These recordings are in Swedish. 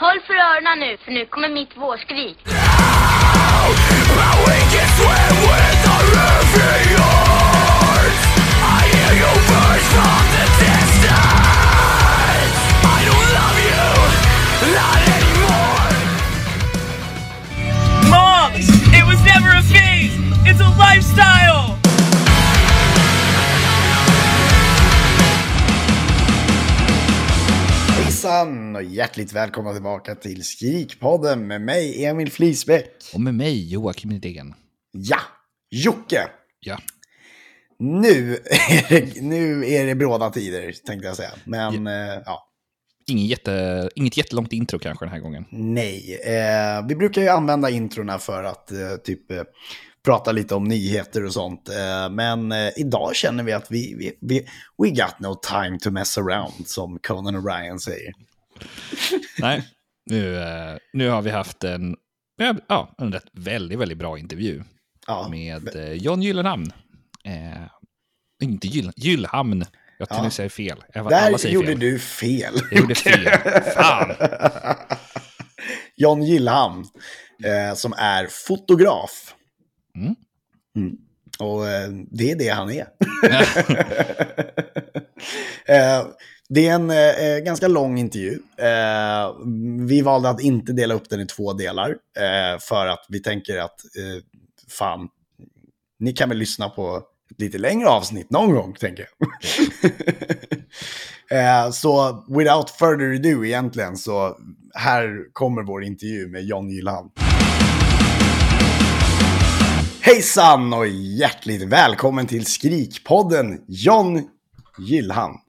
Håll för öronen nu, för nu kommer mitt vårskrik. Moms! It was never a phase! It's a lifestyle! Hejsan och hjärtligt välkomna tillbaka till Skrikpodden med mig Emil Flisbäck. Och med mig Joakim Nydén. Ja, Jocke. Ja. Nu är, det, nu är det bråda tider tänkte jag säga. Men ja. ja. Ingen jätte, inget jättelångt intro kanske den här gången. Nej, eh, vi brukar ju använda introna för att eh, typ eh, prata lite om nyheter och sånt. Eh, men eh, idag känner vi att vi, vi, vi, we got no time to mess around, som Conan O'Brien säger. Nej, nu, eh, nu har vi haft en, ja, en rätt väldigt, väldigt bra intervju Ja, med John Gyllenhamn. Eh, inte Gyll, Gyllhamn, jag till Ja. säger fel. Alla där gjorde fel. du fel. Jag gjorde fel. Fan! John Gillhamn, eh, som är fotograf. Mm. Mm. Och eh, det är det han är. eh, det är en eh, ganska lång intervju. Vi valde att inte dela upp den i två delar. För att vi tänker att, fan, ni kan väl lyssna på ett lite längre avsnitt någon gång, tänker jag. så without further ado egentligen, så här kommer vår intervju med John Gyllenhammar. Hejsan och hjärtligt välkommen till Skrikpodden, John Gyllenhammar.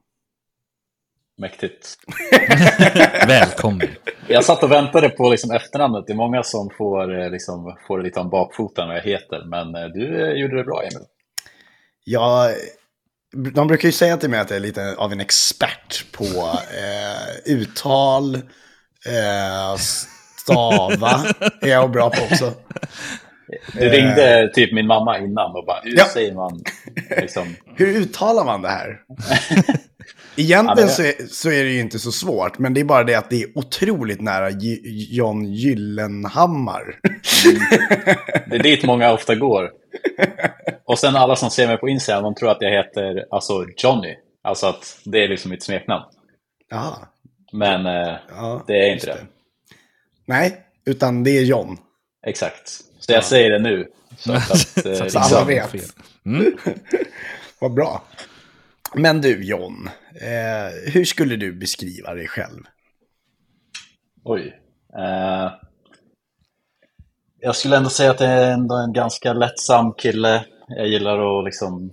Mäktigt. Välkommen. Jag satt och väntade på liksom efternamnet. Det är många som får, eh, liksom, får det lite om bakfoten vad jag heter. Men eh, du eh, gjorde det bra, Emil. Jag, de brukar ju säga till mig att jag är lite av en expert på eh, uttal, eh, stava är jag bra på också. Du ringde typ min mamma innan och bara, hur Ja. säger man? Liksom, Hur uttalar man det här? Egentligen så, är, så är det ju inte så svårt, men det är bara det att det är otroligt nära Gy- John Gyllenhammar. det är dit många ofta går. Och sen alla som ser mig på Instagram, de tror att jag heter alltså Johnny. Alltså att det är liksom mitt smeknamn. Jaha, Men eh, ja, det är inte det. Nej, utan det är John. Exakt. Så jag säger det nu. Så att, eh, Så att Så alla liksom, vet. fel. Mm. Vad bra. Men du John, eh, hur skulle du beskriva dig själv? Oj. Eh, jag skulle ändå säga att jag är ändå en ganska lättsam kille. Jag gillar att liksom...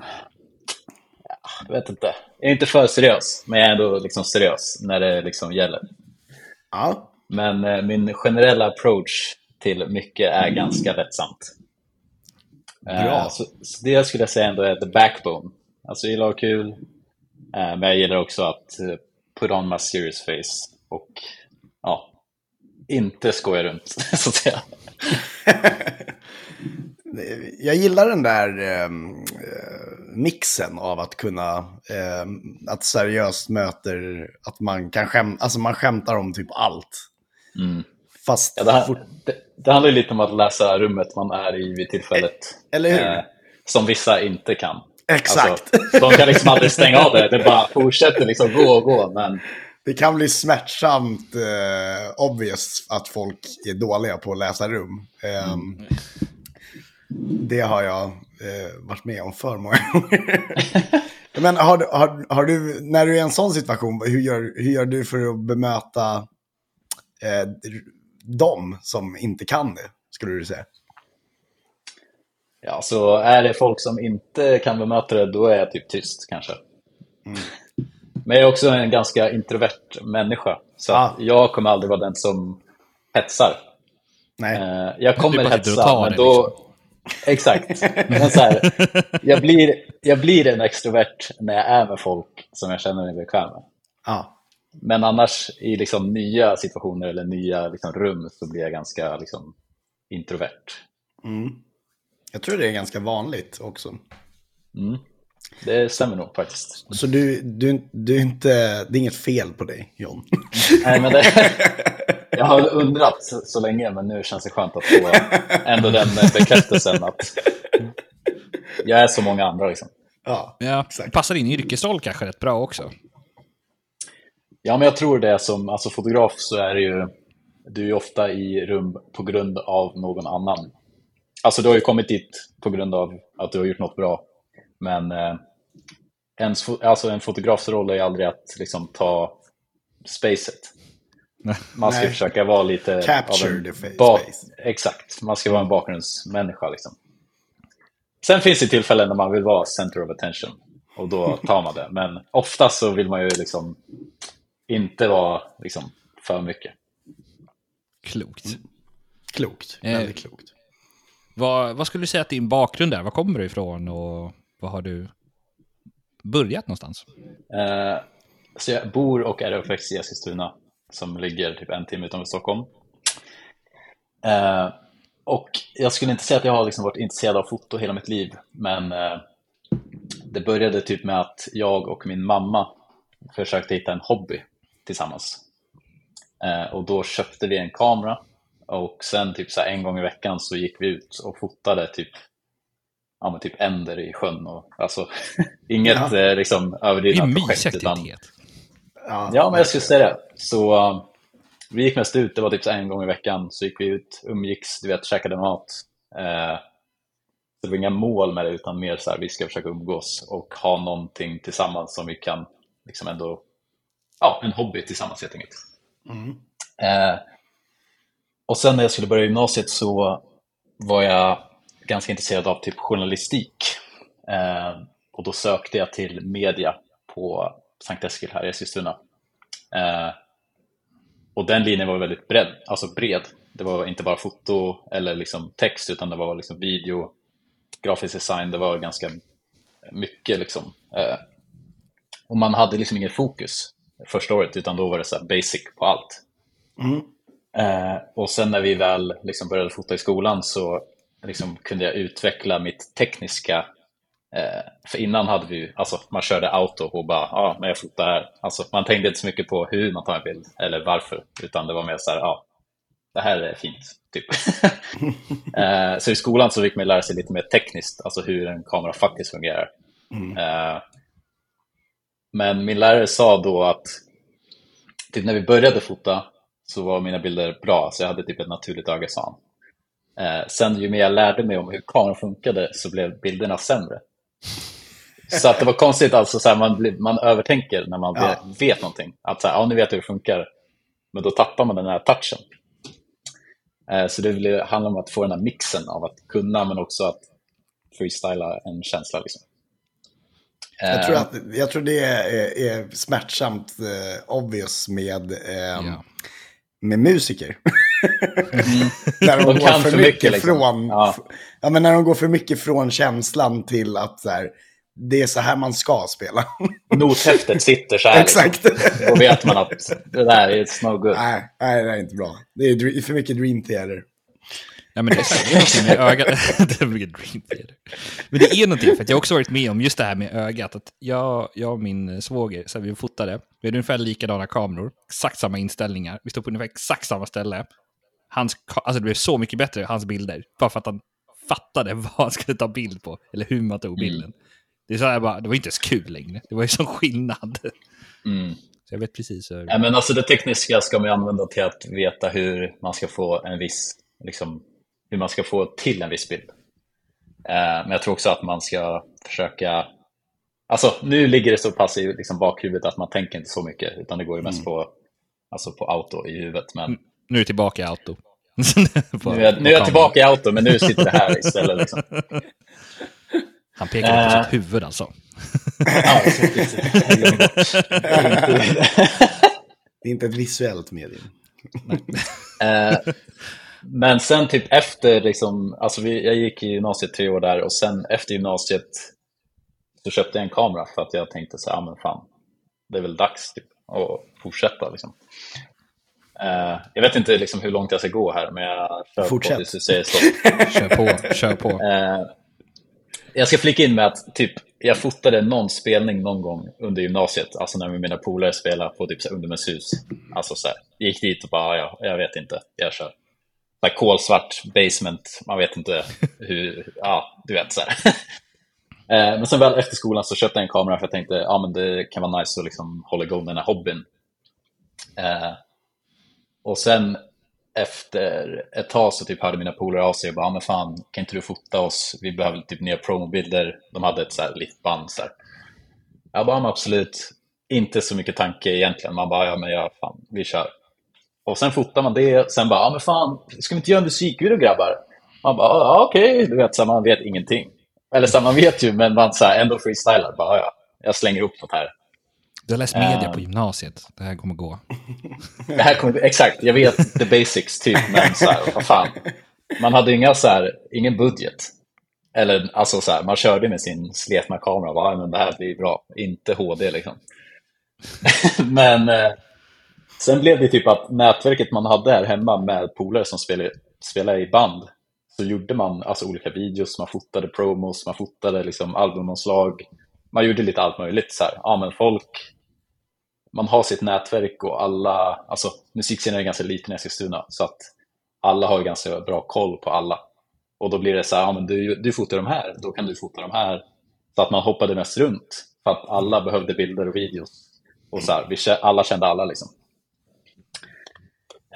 Ja, jag vet inte. Jag är inte för seriös, men jag är ändå liksom seriös när det liksom gäller. Ja, Men eh, min generella approach till mycket är ganska lättsamt. Eh, Bra. så, så det skulle jag säga ändå är the backbone. Alltså jag gillar att ha kul, eh, men jag gillar också att eh, put on my serious face och ja, inte skoja runt, så att säga. jag gillar den där eh, mixen av att kunna, ehm, att seriöst möter, att man kan skäm, alltså man skämtar om typ allt. Mm. Fast, Ja, det, här, det, det handlar ju lite om att läsa rummet man är i vid tillfället. eller hur? Eh, som vissa inte kan. Exakt. Alltså, de kan liksom aldrig stänga av det, det bara fortsätter liksom gå och gå. Men Det kan bli smärtsamt eh, obvious att folk är dåliga på att läsa rum. Ehm, Det har jag eh, varit med om för många gånger. Men har, har, har du, när du är i en sån situation, hur gör, hur gör du för att bemöta eh, dem som inte kan det, skulle du säga? Ja, så är det folk som inte kan bemöta det, då är jag typ tyst kanske. Men jag är också en ganska introvert människa. Så Ah. jag kommer aldrig vara den som hetsar. Nej. Eh, Jag kommer och hetsa, men då... liksom. Exakt. Men så här, jag, blir, jag blir en extrovert när jag är med folk som jag känner mig bekväm med. Ja. Men annars i liksom nya situationer eller nya liksom rum så blir jag ganska liksom introvert. Mm. Jag tror det är ganska vanligt också. Mm. Det stämmer nog faktiskt. Så du, du, du är inte, det är inget fel på dig, John. Nej, men det, jag har undrat så, så länge, men nu känns det skönt att få ändå den bekräftelsen att jag är så många andra. Liksom. Ja, Ja, exakt. passar in i yrkesroll kanske rätt bra också. Ja, men jag tror det som alltså fotograf så är det ju, du är ju ofta i rum på grund av någon annan. Alltså du har ju kommit dit på grund av att du har gjort något bra. Men eh, ens, alltså, en fotografs roll är ju aldrig att liksom ta spacet. Man ska Nej. försöka vara lite Capture av en the space. Exakt, man ska vara en bakgrundsmänniska. Liksom. Sen finns det tillfällen när man vill vara center of attention och då tar man det. Men ofta så vill man ju liksom inte vara liksom för mycket. Klokt. Klokt. Eh. Väldigt klokt. Vad, vad skulle du säga att din bakgrund är? Var kommer du ifrån och vad har du börjat någonstans? Eh, så jag bor och är uppväxt i Eskilstuna som ligger typ en timme utanför Stockholm. Eh, och jag skulle inte säga att jag har liksom varit intresserad av foto hela mitt liv, men eh, det började typ med att jag och min mamma försökte hitta en hobby tillsammans. Eh, och då köpte vi en kamera och sen typ så här en gång i veckan så gick vi ut och fotade typ ja, men typ änder i sjön. Och, alltså, inget Ja. eh, liksom, överdrivna projekt. Utan, aktivitet. ja, men jag skulle säga det. Så uh, vi gick mest ut, det var typ så en gång i veckan. Så gick vi ut, umgicks, du vet, käkade mat. Eh, det var inga mål med det, utan mer så här, vi ska försöka umgås och ha någonting tillsammans som vi kan liksom ändå, ja, en hobby tillsammans helt enkelt. Mm. Eh, och sen när jag skulle börja gymnasiet så var jag ganska intresserad av typ journalistik. Eh, och då sökte jag till media på Sankt Eskil här i Eskilstuna. Eh, och den linjen var väldigt bred, alltså bred. Det var inte bara foto eller liksom text utan det var liksom video, grafisk design, det var ganska mycket liksom. Eh, och man hade liksom ingen fokus första året utan då var det så basic på allt. Mm. Eh, och sen när vi väl liksom började fota i skolan så liksom kunde jag utveckla mitt tekniska. Eh, för innan hade vi alltså man körde auto och bara, ja ah, men jag fotar här. Alltså man tänkte inte så mycket på hur man tar en bild eller varför, utan det var mer så här, ja, ah, det här är fint, typ. eh, så i skolan så fick man lära sig lite mer tekniskt, alltså hur en kamera faktiskt fungerar. Eh, men min lärare sa då att typ när vi började fota så var mina bilder bra, så jag hade typ ett naturligt öga, sa. Eh, sen ju mer jag lärde mig om hur kameran funkade så blev bilderna sämre. Så att det var konstigt, alltså, så här, man, man övertänker när man Ja. vet, vet någonting. Att så här, ja, nu vet jag hur det funkar, men då tappar man den här touchen. Eh, så det handlar om att få den här mixen av att kunna, men också att freestyla en känsla. Liksom. Jag Eh, tror, att, jag tror det är, är smärtsamt eh, obvious med, eh, Ja. med musiker. när de, De går för för mycket, mycket, liksom. från, Ja. ja. men när de går för mycket från känslan till att så här, det är så här man ska spela. Nothäftet sitter så här. Exakt. Liksom. Då vet man att det där är no good. nej, nej, det är inte bra. Det är för mycket dream theater. Ja, men det är någonting med ögat. det mycket dream theater. Men det är någonting, för att jag har också varit med om just det här med ögat. Att jag, jag och min svåger, så vi fotade, vi hade ungefär likadana kameror, exakt samma inställningar, vi stod på ungefär exakt samma ställe. Hans, alltså det blev så mycket bättre, hans bilder, bara för att han fattade vad han skulle ta bild på, eller hur man tog bilden. Det, är så här bara, det var inte ens kul längre, det var ju sån skillnad. Mm. Så jag vet precis hur... Ja, men alltså det tekniska ska man använda till att veta hur man ska få en viss, liksom, hur man ska få till en viss bild. Eh, men jag tror också att man ska försöka, alltså nu ligger det så pass i liksom, bakhuvudet att man tänker inte så mycket, utan det går ju mest på, alltså, på auto i huvudet. Men Nu är jag tillbaka i auto. På- nu är, nu är jag tillbaka i auto, men nu sitter det här istället. Liksom. Han pekade på Äh. sitt huvud alltså. Det är inte ett visuellt medium. Eh, men sen typ efter, liksom, alltså vi, jag gick i gymnasiet tre år där och sen efter gymnasiet så köpte jag en kamera för att jag tänkte så här, ah, men fan, det är väl dags typ, att fortsätta. Liksom. Eh, jag vet inte liksom, hur långt jag ska gå här, men jag kör Fortsätt. på tills du säger stopp. Kör på, kör på. Eh, jag ska flika in med att typ jag fotade någon spelning någon gång under gymnasiet, alltså när mina polare spelade på typ så här Undermeshus. Alltså så här, gick dit och bara, ja, jag vet inte, jag kör. Så kolsvart basement, man vet inte hur, ja, du vet så här. Eh, men sen väl efter skolan så köpte jag en kamera för jag tänkte, ja men det kan vara nice att liksom hålla igång den här hobbyn. Eh, och sen efter ett tag så typ hörde mina polare av sig och bara, "Ja, men fan, kan inte du fota oss? Vi behöver typ nya promobilder. De hade ett så här litet band så här. Jag bara, men absolut. Inte så mycket tanke egentligen. Man bara, ja men ja, fan, vi kör. Och sen fotar man det, sen bara, ja men fan, ska vi inte göra en musikvideo grabbar? Man bara, ja okej, du vet, så man vet ingenting. Eller så man vet ju, men man så här, ändå freestylar. Bara, ja, jag slänger ihop något här. Du har läst media Eh. på gymnasiet. Det här kommer gå. Det här kommer, exakt, jag vet the basics typ, men så här, vad fan. Man hade inga så här, ingen budget. Eller alltså så här, man körde med sin sletna kamera och bara, "Ja, men det här blir bra. Inte HD liksom. men eh, sen blev det typ att nätverket man hade här hemma med polare som spelade, spelade i band, så gjorde man alltså olika videos, man fotade promos, man fotade liksom albumomslag. Man gjorde lite allt möjligt. Så här. Ja, men folk man har sitt nätverk och alla, alltså musikscenen är ganska liten i Eskilstuna så att alla har ganska bra koll på alla. Och då blir det så här, ja men du, du fotar de här, då kan du fota de här. Så att man hoppade mest runt för att alla behövde bilder och videos. Och så här, vi, alla kände alla liksom.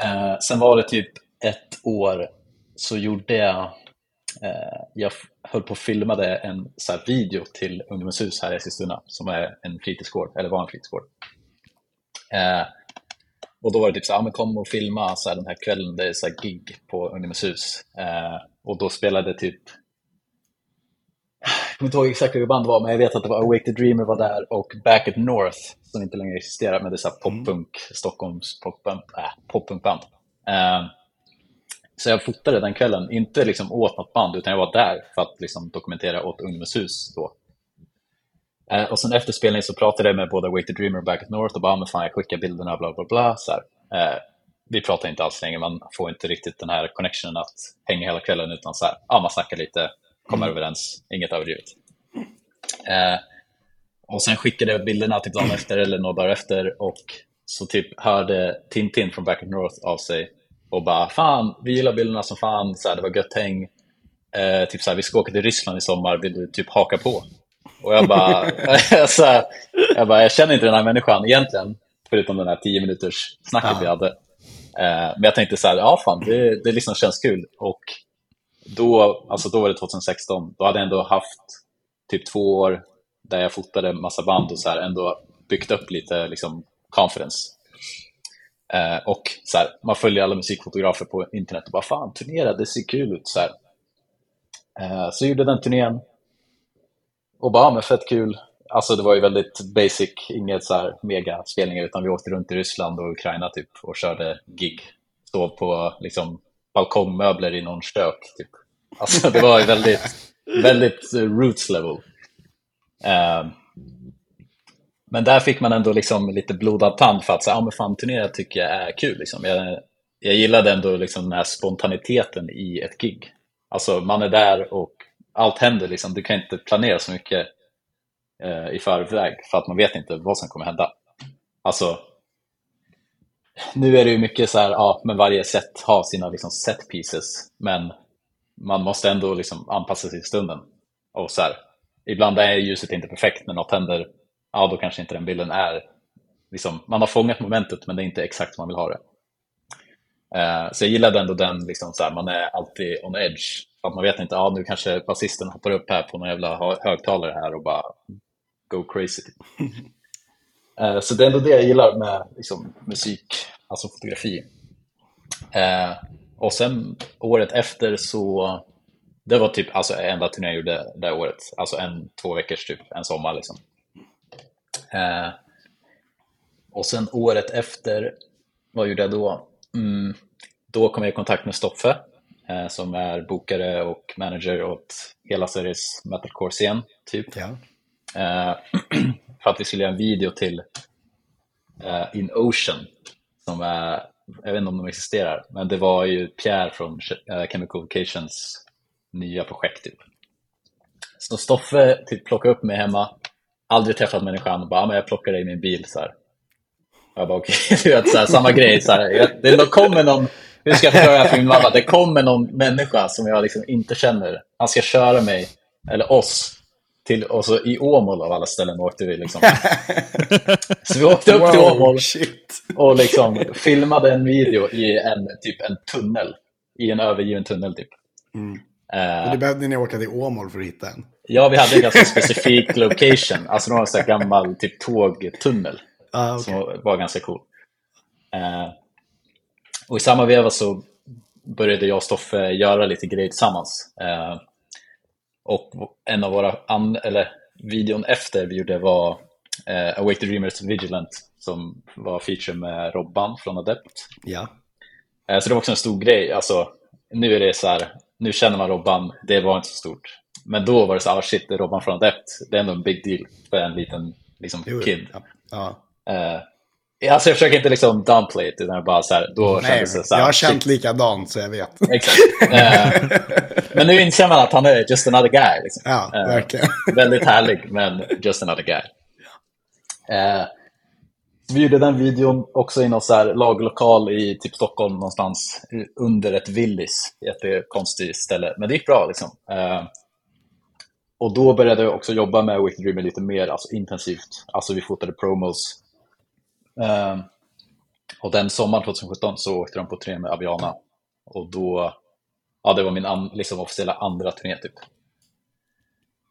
Eh, sen var det typ ett år så gjorde jag, eh, jag höll på och filmade en så här, video till Ungdomens hus här i Eskilstuna som är en fritidsgård, eller var en fritidsgård. Eh, och då var det typ så här, men kom och filma så här, den här kvällen, det är så här gig på Ungdomens hus. Eh, och då spelade typ, jag kommer inte ihåg exakt vilket band det var, men jag vet att det var Awake the Dreamer var där och Back at North, som inte längre existerar, men det är så här poppunk, Stockholms poppunk, äh, poppunkband. Eh, så jag fotade den kvällen, inte liksom åt något band, utan jag var där för att liksom dokumentera åt Ungdomens hus då. Eh, och sen efter spelningen så pratade jag med både Wake the Dreamer och Back at North och bara, "Ah, men fan jag skickar bilderna, bla bla bla. Så. Eh, vi pratar inte alls länge, man får inte riktigt den här connectionen att hänga hela kvällen, utan så här, ja, man snackar lite, kommer överens, inget överdrivet. Eh, och sen skickade jag bilderna typ dagen efter eller några dagar efter och så typ hörde Tintin från Back North av sig och bara, fan, vi gillar bilderna som fan, så här, det var gött häng. Eh, typ så här, vi ska åka till Ryssland i sommar, vill du typ haka på? Och jag bara, så här, jag bara, jag känner inte den här människan egentligen, förutom den här 10 minuters snacket vi hade. Eh, men jag tänkte så här, ja fan, det, det liksom känns kul. Och då, alltså då var det 2016, då hade jag ändå haft typ två år där jag fotade massa band och så här, ändå byggt upp lite liksom confidence. Eh, och så här, man följer alla musikfotografer på internet och bara fan, turnera, det ser kul ut. Så, här. Eh, så gjorde den turnén och bara, ja, men fett kul. Alltså det var ju väldigt basic, inget så här mega spelningar utan vi åkte runt i Ryssland och Ukraina typ och körde gig. Stod på liksom balkongmöbler i någon kök typ. Alltså det var ju väldigt, väldigt eh, roots level. Eh, men där fick man ändå liksom lite blodad tand för att säga, ah, men fan turnera tycker jag är kul. Liksom. Jag, jag gillade ändå liksom den här spontaniteten i ett gig. Alltså man är där och allt händer liksom. Du kan inte planera så mycket eh, i förväg för att man vet inte vad som kommer hända. Alltså, nu är det ju mycket så här, ja, men varje set har sina liksom set pieces, men man måste ändå liksom anpassa sig i stunden. Och så här, ibland är ljuset inte perfekt när något händer, ja då kanske inte den bilden är, liksom, man har fångat momentet men det är inte exakt som man vill ha det. Eh, så jag gillade ändå den, liksom, så här, man är alltid on edge. Att man vet inte, ja nu kanske basisten hoppar upp här på någon jävla hö- högtalare här och bara go crazy. Eh, så det är ändå det jag gillar med liksom, musik, alltså fotografi. Eh, och sen året efter så, det var typ alltså enda turnén jag gjorde det året. Alltså en, två veckors typ, en sommar liksom. Eh, och sen året efter, vad gjorde jag då? Mm, då kom jag i kontakt med Stoffe, eh, som är bokare och manager åt hela Sveriges metalcore-scen, typ. Ja. Eh, för att vi skulle göra en video till eh, In Ocean, som är, jag vet inte om de existerar, men det var ju Pierre från eh, Chemical Vocations nya projekt. Typ. Så Stoffe typ plockade upp mig hemma, aldrig träffat människan, bara, men jag plockar dig i min bil. Så här. Jag bara okej, du vet, så här, samma grej. Så här, jag- det kommer någon, hur ska jag förklara för min mamma? Det kommer någon människa som jag liksom inte känner. Han ska köra mig, eller oss, till, och så i Åmål av alla ställen åkte vi. Liksom. Så vi åkte upp till Åmål shit. och liksom filmade en video i en, typ en tunnel. I en övergiven tunnel typ. Eh, Och det behövde ni åka till Åmål för att hitta en. Ja, vi hade en ganska specifik location. Alltså det var en sån här gammal typ tågtunnel Ah, okej. som var ganska cool. Eh, och i samma veva så började jag och Stoffe göra lite grejer tillsammans. Eh, och en av våra, an- eller videon efter vi gjorde var eh, Awake the Dreamers Vigilant som var feature med Robban från Adept. Ja. Eh, Så det var också en stor grej. Alltså, nu är det så här, nu känner man Robban, det var inte så stort. Men då var det så här, ah, shit, Robban från Adept. Det är ändå en big deal för en liten liksom, Jo, kid. Ja. ja. Eh, alltså jag försöker inte liksom downplay it, utan bara så här, då Nej, kändes det så här, jag har känt likadant så jag vet. Exakt. Eh, men nu inser man att han är just another guy. Liksom. Ja, Eh, verkligen. Väldigt härlig, men just another guy. Eh, vi gjorde den videon också i någon så här laglokal i typ Stockholm någonstans under ett Willys. Jättekonstigt ställe, men det gick bra liksom. Och då började jag också jobba med Wicked Dreamer lite mer alltså, intensivt. Alltså vi fotade promos. Eh, och den sommaren 2017 så åkte de på turné med Aviana. Och då, ja det var min an, liksom officiella andra turné typ.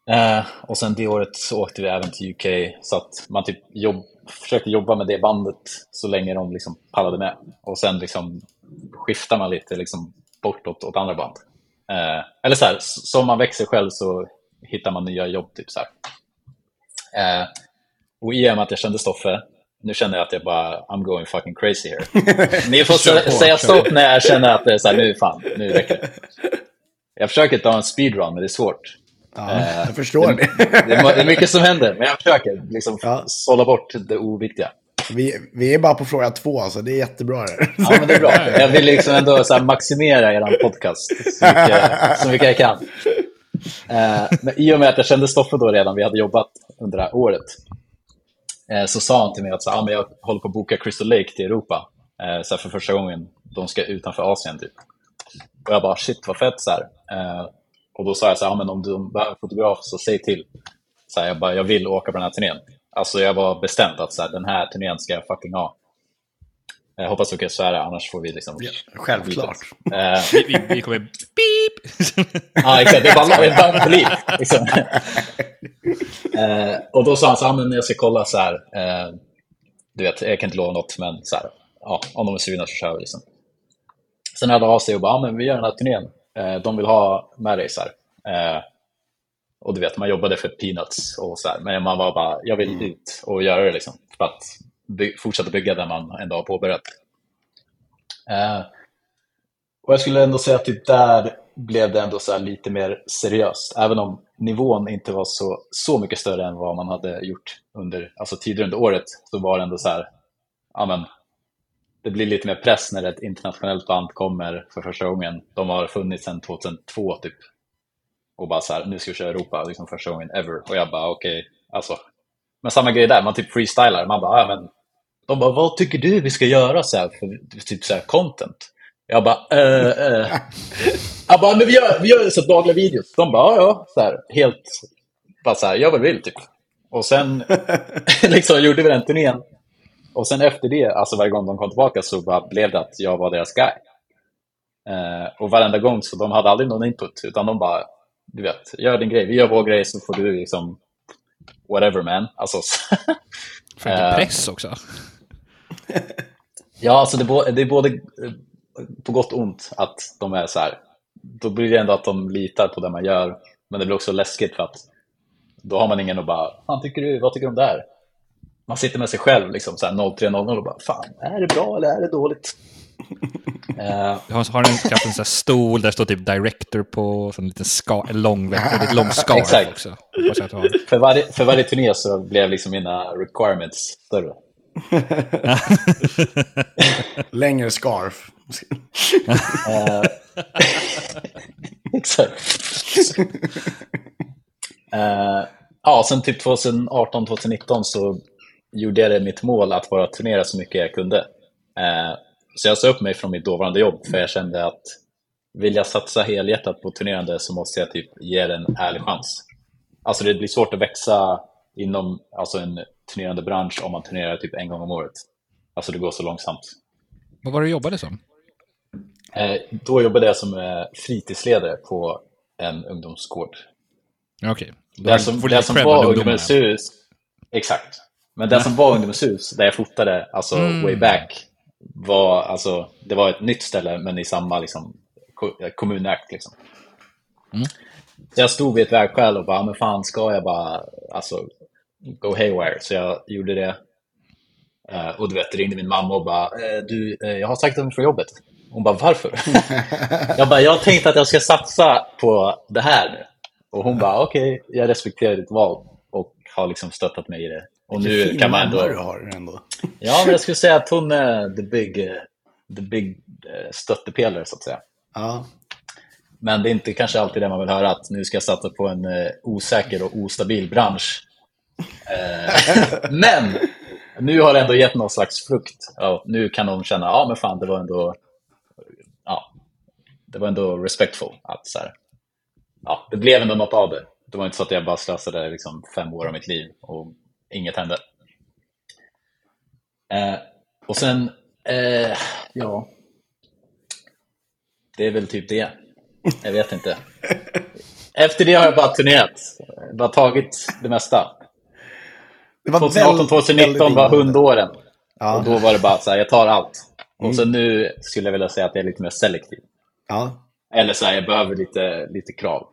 Eh, och sen det året så åkte vi även till UK så att man typ jobb, försökte jobba med det bandet så länge de liksom pallade med. Och sen liksom skiftar man lite liksom bortåt åt andra band. Eh, eller så här, som man växer själv så hittar man nya jobb. typ så här. Eh, och i och med att jag kände Stoffe, nu känner jag att jag bara, I'm going fucking crazy here. Ni får sä- säga stopp när jag känner att det är så här, nu fan, nu räcker det. Jag försöker ta en speedrun, men det är svårt. Ja, Eh, jag förstår det. Det är, det är mycket som händer, men jag försöker liksom Ja. sålla bort det oviktiga. Vi, vi är bara på fråga två, så det är jättebra. Det. Ja, men det är bra. Jag vill liksom ändå så här maximera er podcast så mycket, så mycket jag kan. Eh, men I och med att jag kände Stoffe då redan, vi hade jobbat under det här året, Eh, så sa han till mig att så, ah, men jag håller på att boka Crystal Lake till Europa eh, så här, för första gången. De ska utanför Asien typ. Och jag bara shit vad fett så här. Eh, och då sa jag så här, ah, men om du behöver fotograf så säg till. Så här, jag bara, jag vill åka på den här turnén. Alltså jag var bestämd att så här, den här turnén ska jag fucking ha. Jag hoppas du kan svära, annars får vi liksom... Ja, självklart. Eh, Vi, vi, vi kommer beep! Ja, exakt. Det är bara ett band på liv. Liksom. Eh, och då sa han så här, "Ah, men jag ska kolla så här. Eh, du vet, jag kan inte lova något, men så här, ja, om de är sugna så kör vi. Liksom. Sen hörde han av sig och bara, "Ah, men vi gör den här turnén. Eh, de vill ha med dig så här. Eh, och du vet, man jobbade för peanuts och så här. Men man var bara, jag vill ut och göra det liksom. För att by- fortsätta bygga där man ändå har påbörjat. Eh, och jag skulle ändå säga att det där blev det ändå så här lite mer seriöst. Även om nivån inte var så, så mycket större än vad man hade gjort under, alltså tidigare under året, så var det ändå så här, ja men, det blir lite mer press när ett internationellt band kommer för första gången. De har funnits sedan 2002 typ. Och bara så här, nu ska vi köra Europa, liksom första gången ever. Och jag bara, okej, alltså. Men samma grej där, man typ freestylar. Man bara, ja men. De bara, vad tycker du vi ska göra så här för typ så här content? Jag bara, eh, eh. Jag bara, men vi gör, vi gör så dagliga videos. De bara, ja, ja, så här, helt, bara så här, jag vad vill typ. Och sen liksom gjorde vi den turnén. Och sen efter det, alltså varje gång de kom tillbaka så bara blev det att jag var deras guy. Eh, och varenda gång så de hade aldrig någon input, utan de bara, du vet, gör din grej, vi gör vår grej så får du liksom, whatever man. Alltså, För lite Eh. press också. Ja, alltså det, är bo- det är både eh, på gott och ont att de är så här. Då blir det ändå att de litar på det man gör. Men det blir också läskigt för att då har man ingen att bara, fan tycker du, vad tycker du om det här? Man sitter med sig själv liksom så här 0300 och bara, fan, är det bra eller är det dåligt? Jag har, har en, kanske en sån här stol där det står typ director på, så en liten ska, en lång, väldigt lång scarf också. För, varje, för varje turné så blev liksom mina requirements större. Längre scarf. Eh, exakt. Uh, ja, sen typ 2018-2019 så gjorde jag det mitt mål att bara turnera så mycket jag kunde. Uh, så jag sa upp mig från mitt dåvarande jobb för jag kände att vill jag satsa helhjärtat på turnerande så måste jag typ ge det en ärlig chans. Alltså det blir svårt att växa inom alltså en turnerande bransch om man turnerar typ en gång om året. Alltså det går så långsamt. Vad var det du jobbade som? Eh, då jobbade jag som eh, fritidsledare på en ungdomsgård. Okej. Då Det som, det som var. Ungdomens hus, exakt. Men det som var Ungdomens hus, där jag fotade, alltså Mm. way back, var, alltså, det var ett nytt ställe, men i samma liksom, eh, kommunägt. Liksom. Mm. Så jag stod vid ett vägskäl och bara, men fan ska jag bara alltså, go haywire? Så jag gjorde det. Eh, och du vet, ringde min mamma och bara, eh, du, eh, jag har sagt upp mig från jobbet. Hon bara, varför? jag bara, jag tänkte att jag ska satsa på det här nu. Och hon bara, okej, jag respekterar ditt val och har liksom stöttat mig i det. Och nu Fin kan man mamma du ändå... har ändå. Ja, men jag skulle säga att hon är the big, the big stöttepelare, så att säga. Ja. Men det är inte kanske alltid det man vill höra, att nu ska jag satsa på en osäker och ostabil bransch. Eh, men nu har det ändå gett någon slags frukt. Ja, nu kan de känna, ja men fan, det var ändå, ja, det var ändå respectful. Att, så här, ja, det blev ändå något av det. Det var inte så att jag bara slösade liksom, fem år av mitt liv och inget hände. Eh, och sen, eh, ja, det är väl typ det. Jag vet inte. Efter det har jag bara turnerat. Bara tagit det mesta. Det var 2018, väldigt- 2019 var väldigt hundåren. Ja. Och då var det bara så här, jag tar allt. Och så nu skulle jag vilja säga att jag är lite mer selektiv. Ja. Eller så här, jag behöver lite, lite krav.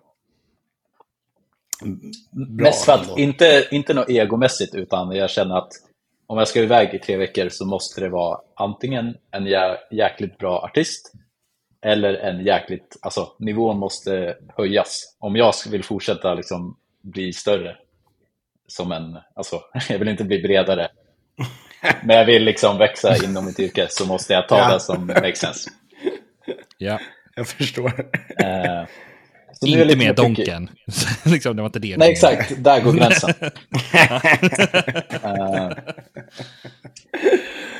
Bra Mest för att, ändå. inte, inte något egomässigt, utan jag känner att om jag ska iväg i tre veckor så måste det vara antingen en jä jäkligt bra artist eller en jäkligt, alltså nivån måste höjas. Om jag vill fortsätta liksom bli större som en, alltså jag vill inte bli bredare. Men jag vill liksom växa inom mitt yrke så måste jag ta Ja. det som makes sense. Ja. Jag är jag Inte lite med donken. liksom, det var inte det. Nej, exakt. Där går gränsen. Eh,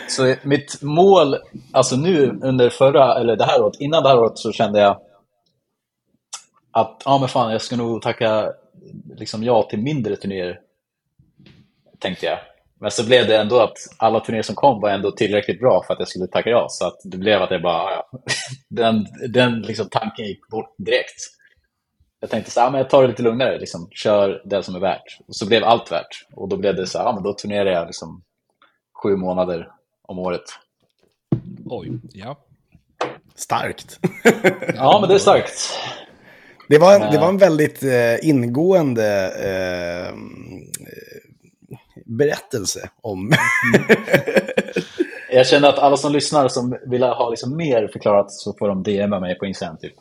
så mitt mål, alltså nu under förra, eller det här året, innan det här året så kände jag att, ja men fan, jag ska nog tacka liksom ja till mindre turnéer, tänkte jag. Men så blev det ändå att alla turnéer som kom var ändå tillräckligt bra för att jag skulle tacka ja. Så att det blev att jag bara, ja, ja. den, den liksom tanken gick bort direkt. Jag tänkte så här, ja, men jag tar det lite lugnare, liksom, kör det som är värt. Och så blev allt värt. Och då blev det så här, ja, men då turnerar jag liksom sju månader om året. Oj, ja. Starkt. Ja, men det är starkt. Det var, en- det var en väldigt eh, ingående eh, berättelse om... Jag känner att alla som lyssnar som vill ha liksom mer förklarat så får de DMa mig på Instagram typ.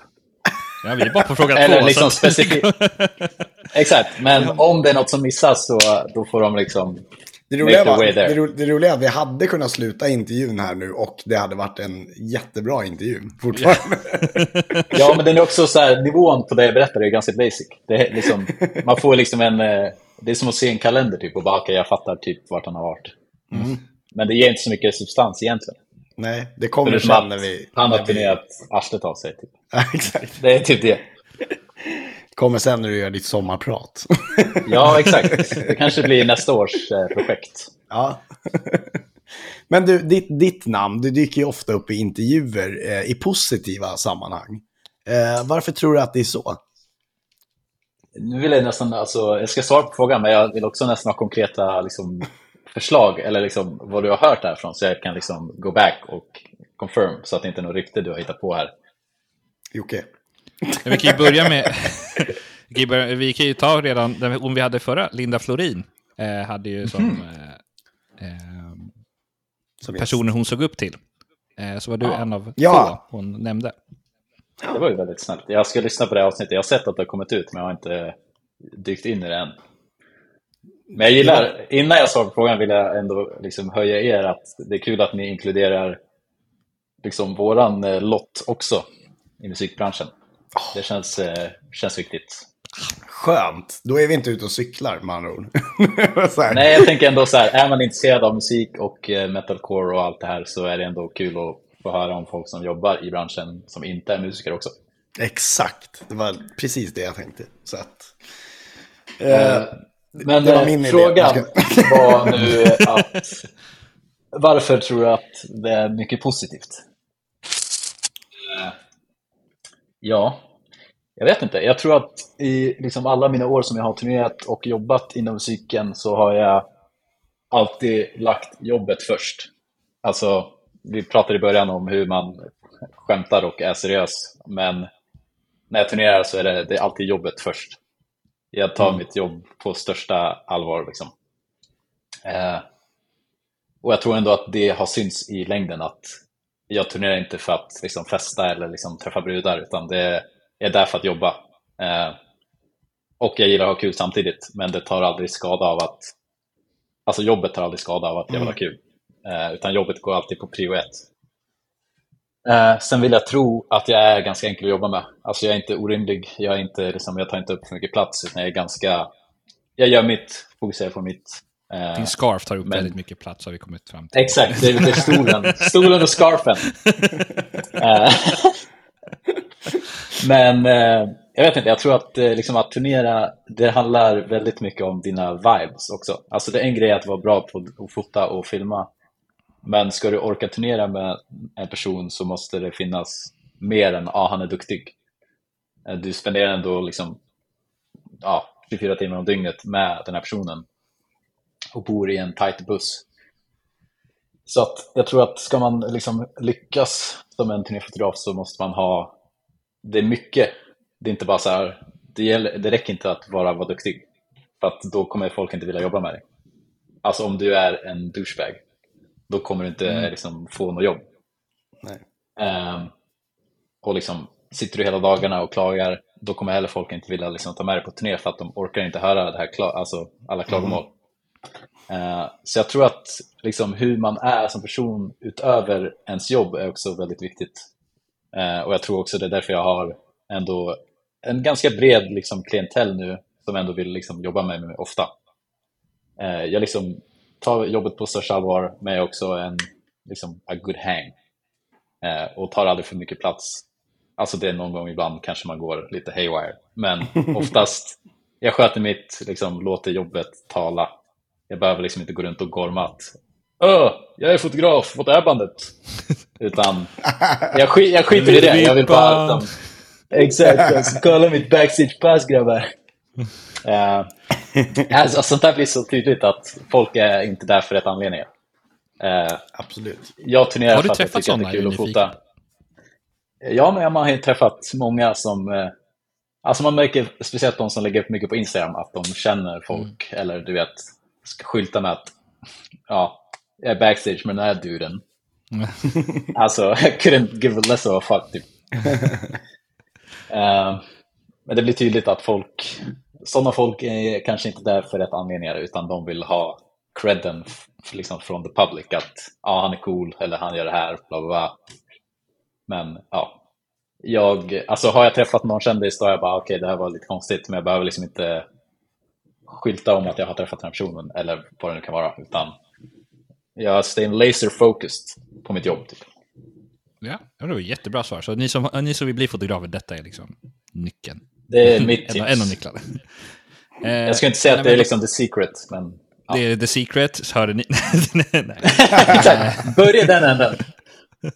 ja. Vi är bara på fråga Eller två. liksom specifikt. Exakt, men om det är något som missas så då får de liksom... Det roliga, var, det, ro, det roliga är att vi hade kunnat sluta intervjun här nu och det hade varit en jättebra intervju fortfarande. Ja, men den är också så här, nivån på det jag berättar är ganska basic. Det är liksom, man får liksom en... Det är som att se en kalender typ och bara, okej, jag fattar typ vart han har varit. Men det ger inte så mycket substans egentligen. Nej, det kommer Förutom sen när vi... han har vi- turnerat arslet av sig. Typ. Ja, exakt. Det är typ det. kommer sen när du gör ditt sommarprat. Ja, exakt. Det kanske blir nästa års eh, projekt. ja. Men du, ditt, ditt namn, du dyker ju ofta upp i intervjuer eh, i positiva sammanhang. Eh, varför tror du att det är så? Nu vill jag nästan, alltså, jag ska svara på frågan, men jag vill också nästan ha konkreta liksom, förslag, eller liksom, vad du har hört därifrån, så jag kan liksom go back och confirm, så att det inte är något rykte du har hittat på här. Jocke? Men vi kan ju börja med... vi, kan ju ta redan, hon vi hade förra, Linda Florin, eh, hade ju som Mhm. eh, eh, Som personer hon såg upp till. Eh, så var du Ja. en av Ja. få hon nämnde. Det var ju väldigt snällt. Jag ska lyssna på det avsnittet. Jag har sett att det har kommit ut, men jag har inte dykt in i det än. Men jag gillar, innan jag svarar på frågan vill jag ändå liksom höja er att det är kul att ni inkluderar liksom våran eh, lott också i musikbranschen. Det känns, eh, känns viktigt. skönt. Då är vi inte ute och cyklar med andra ord. Nej, jag tänker ändå så här, är man intresserad av musik och eh, metalcore och allt det här så är det ändå kul att få höra om folk som jobbar i branschen som inte är musiker också. Exakt, det var precis det jag tänkte. Så att, Eh, eh, Men var eh, frågan Jag var nu att varför tror du att det är mycket positivt? Eh, Ja, jag vet inte. Jag tror att i liksom alla mina år som jag har turnerat och jobbat inom musiken så har jag alltid lagt jobbet först. Alltså, vi pratade i början om hur man skämtar och är seriös, men när jag turnerar så är det, det är alltid jobbet först. Jag tar mitt jobb på största allvar. Liksom. Eh, och jag tror ändå att det har synts i längden att jag turnerar inte för att liksom, festa eller liksom, träffa brudar, utan det är där för att jobba. Eh, och jag gillar att ha kul samtidigt, men det tar aldrig skada av att Alltså jobbet tar aldrig skada av att jag vill ha kul. Eh, utan jobbet går alltid på prio ett. Eh, sen vill jag tro att jag är ganska enkel att jobba med. Alltså jag är inte orimlig, jag, är inte, liksom, jag tar inte upp för mycket plats, utan jag är ganska... Jag gör mitt, fokuserar på mitt. Eh, Din scarf tar upp men- väldigt mycket plats har vi kommit fram till. Exakt, det är, det är stolen. stolen och scarfen. Eh, Men eh, jag vet inte, jag tror att, eh, liksom, att turnera, det handlar väldigt mycket om dina vibes också. Alltså det är en grej att vara bra på att fota och filma. Men ska du orka turnera med en person så måste det finnas mer än ah, han är duktig. Eh, du spenderar ändå liksom, ah, 24 timmar om dygnet med den här personen och bor i en tight buss. Så att jag tror att ska man liksom lyckas som en turnéfotograf så måste man ha, det är mycket. Det är inte bara så här, det, gäller, det räcker inte att bara vara duktig. För att då kommer folk inte vilja jobba med dig. Alltså om du är en douchebag, då kommer du inte liksom få något jobb. Ehm, och liksom, sitter du hela dagarna och klagar, då kommer heller folk inte vilja liksom ta med dig på turné för att de orkar inte höra det här, alltså alla klagomål. Eh, så jag tror att liksom, hur man är som person utöver ens jobb är också väldigt viktigt. Eh, och jag tror också det är därför jag har ändå en ganska bred liksom, klientell nu som ändå vill liksom, jobba med mig ofta. Eh, jag liksom tar jobbet på största allvar, men är också en liksom, a good hang. Eh, och tar aldrig för mycket plats. Alltså det är någon gång ibland kanske man går lite haywire. Men oftast, jag sköter mitt, liksom, låter jobbet tala. Jag behöver liksom inte gå runt och gorma att Öh, jag är fotograf, vad är bandet? Utan jag, sk jag skiter i det, jag vill bara liksom, Exakt, alltså, kolla mitt backstage pass grabbar. Uh, alltså, sånt där blir så tydligt att folk är inte där för rätt anledningar. Eh, Absolut. jag turnerar Har du för att jag träffat tycker att det är kul att fota. Ja, men man har ju träffat många som... eh, Alltså man märker, speciellt de som lägger upp mycket på Instagram, att de känner folk, Mm. eller du vet, ska skylta med att ja, jag är backstage med den här duden. Alltså, I couldn't give a less of a fuck, typ. Eh, men det blir tydligt att folk, sådana folk är kanske inte där för rätt anledningar, utan de vill ha credden liksom från the public, att ja, han är cool, eller han gör det här, bla bla bla. Men ja, jag, alltså har jag träffat någon kändis då har jag bara okej, det här var lite konstigt, men jag behöver liksom inte skylta om att jag har träffat den här personen, eller vad det nu kan vara, utan jag stay laser focused på mitt jobb. Typ. Ja, det var jättebra svar. Så ni som, ni som vill bli fotografer, detta är liksom nyckeln. Det är mitt tips. en av nycklarna. Eh, Jag ska inte säga att det är liksom the secret, men ja. Det är the secret, så hörde ni. Börja den änden.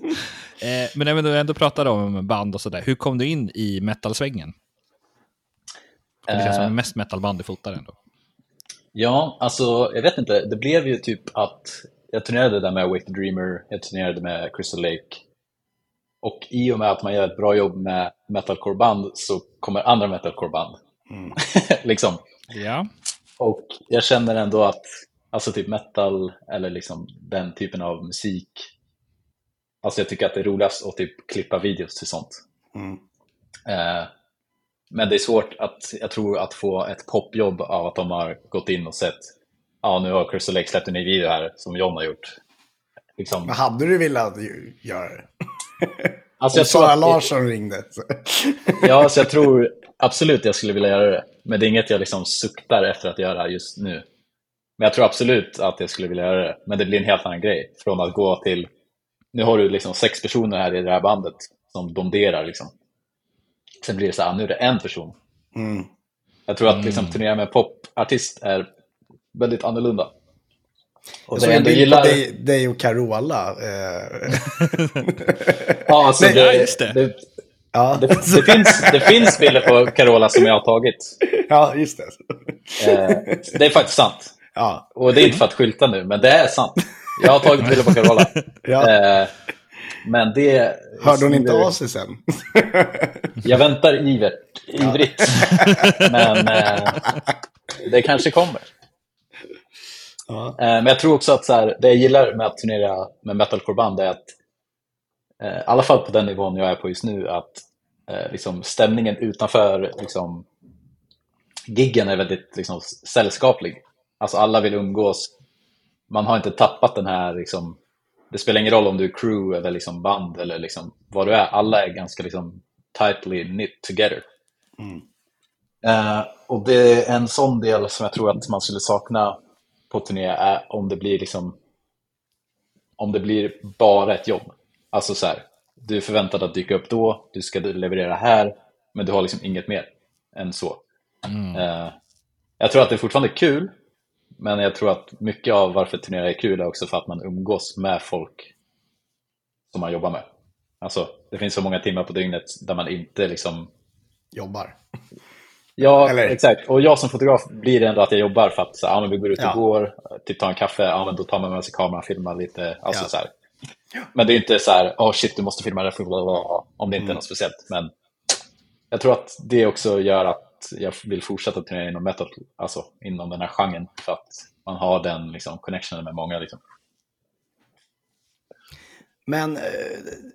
Eh, men när då ändå pratar om band och sådär, hur kom du in i metalsvängen? Det känns som Eh. mest metalband du fotar ändå. Ja, alltså jag vet inte. Det blev ju typ att jag turnerade där med Wake the Dreamer, jag turnerade med Crystal Lake. Och i och med att man gör ett bra jobb med metalcore-band så kommer andra metalcore-band. liksom. Ja. Och jag känner ändå att alltså typ metal eller liksom den typen av musik. Alltså jag tycker att det är roligast att typ klippa videos till sånt. Mm. Eh, men det är svårt att, jag tror, att få ett popjobb av att de har gått in och sett ja, nu har Crystal Lake släppt en ny video här som John har gjort. Liksom, Men hade du velat göra det? Alltså Om Sara att- Larsson ringde. Så. Ja, så jag tror absolut jag skulle vilja göra det. Men det är inget jag liksom suktar efter att göra just nu. Men jag tror absolut att jag skulle vilja göra det. Men det blir en helt annan grej. Från att gå till, nu har du liksom sex personer här i det här bandet som domderar. Liksom. Sen blir det så här, nu är det en person. Mm. Jag tror att liksom, turnera med en popartist är väldigt annorlunda. Och Jag det såg en bild på gillar... dig, dig och Carola. Eh, Ja, alltså Nej, det, ja, just det. det, ja. det, det, finns, det finns bilder på Carola som jag har tagit. ja, just det. Eh, det är faktiskt sant. Ja, Och det är inte för att skylta nu, men det är sant. Jag har tagit bilder på Carola. ja. Eh, men det... Hörde hon inte av sig sen? Jag väntar ivert, ivrigt. Men eh, det kanske kommer. Ja. Eh, men jag tror också att så här, det jag gillar med att turnera med metalcore-band är att, eh, i alla fall på den nivån jag är på just nu, att eh, liksom, stämningen utanför liksom, giggen är väldigt liksom, sällskaplig. Alltså alla vill umgås. Man har inte tappat den här, liksom, det spelar ingen roll om du är crew eller liksom, band eller liksom, vad du är. Alla är ganska liksom, tightly knit together. Eh, och det är en sån del som jag tror att man skulle sakna på turné är om det blir liksom om det blir bara ett jobb. Alltså så här, du är förväntad att dyka upp då, du ska leverera här, men du har liksom inget mer än så. Eh, jag tror att det är fortfarande kul, men jag tror att mycket av varför turnera är kul är också för att man umgås med folk som man jobbar med. Alltså, det finns så många timmar på dygnet där man inte liksom Jobbar. Ja, Eller? exakt. Och jag som fotograf blir det ändå att jag jobbar för att så, ja, men vi går ut och Ja. går, typ tar en kaffe, ja, men då tar man med sig kameran, filmar lite. Alltså, Ja. så här. Men det är inte så här, oh shit, du måste filma det, om det inte Mm. är något speciellt. Men jag tror att det också gör att jag vill fortsätta turnera inom metal, alltså inom den här genren, för att man har den liksom, connectionen med många. Liksom. Men, eh,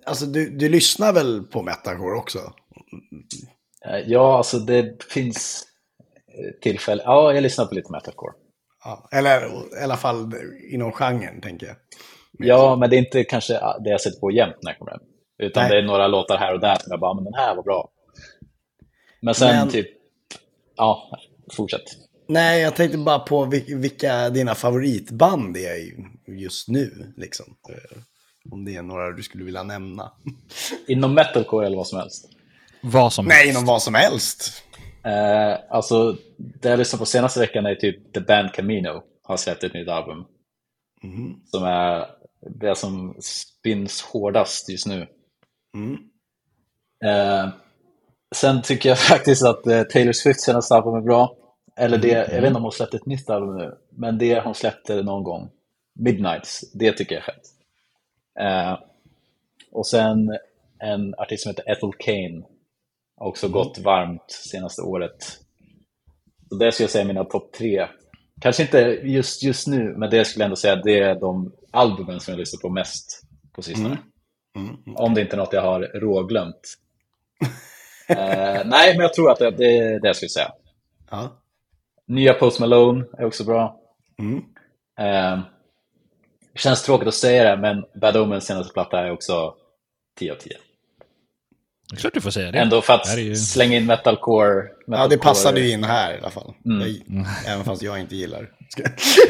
alltså du, du lyssnar väl på metalcore också? Eh, Ja, alltså det finns eh, tillfällen, ja, jag lyssnar på lite metalcore. Ja. Eller i alla fall inom genren, tänker jag. Ja, men det är inte kanske det jag sätter på jämt när jag kommer hem. Utan Nej. det är några låtar här och där som jag bara, men den här var bra. Men sen Men- typ, ja, fortsätt. Nej, jag tänkte bara på vil- vilka dina favoritband är ju just nu, liksom. Eh, Om det är några du skulle vilja nämna. Inom metalcore eller vad som helst. Vad som Nej, helst. inom vad som helst. Eh, alltså, det jag lyssnat på senaste veckan är typ The Band Camino har släppt ett nytt album. Mhm. Som är det som spins hårdast just nu. Mm. Eh, sen tycker jag faktiskt att eh, Taylor Swift senaste album är bra. Eller det, jag vet inte om hon släppte ett nytt album nu, men det hon släppte någon gång, Midnights, det tycker jag är fett. Och sen en artist som heter Ethel Kane, också gått varmt senaste året. Så det skulle jag säga är mina topp tre. Kanske inte just, just nu, men det skulle jag ändå säga det är de albumen som jag lyssnar på mest på sistone. Mm. Om det inte är något jag har råglömt. eh, nej, men jag tror att det, det är det jag skulle säga. Ja. Nya Post Malone är också bra. Mm. Eh, känns tråkigt att säga det, men Bad Omens senaste platta är också 10 av 10. Det är klart du får säga det. Ändå för att ju- slänga in metalcore. ja, det metalcore- passade ju in här i alla fall. Mm. Jag, även fast jag inte gillar.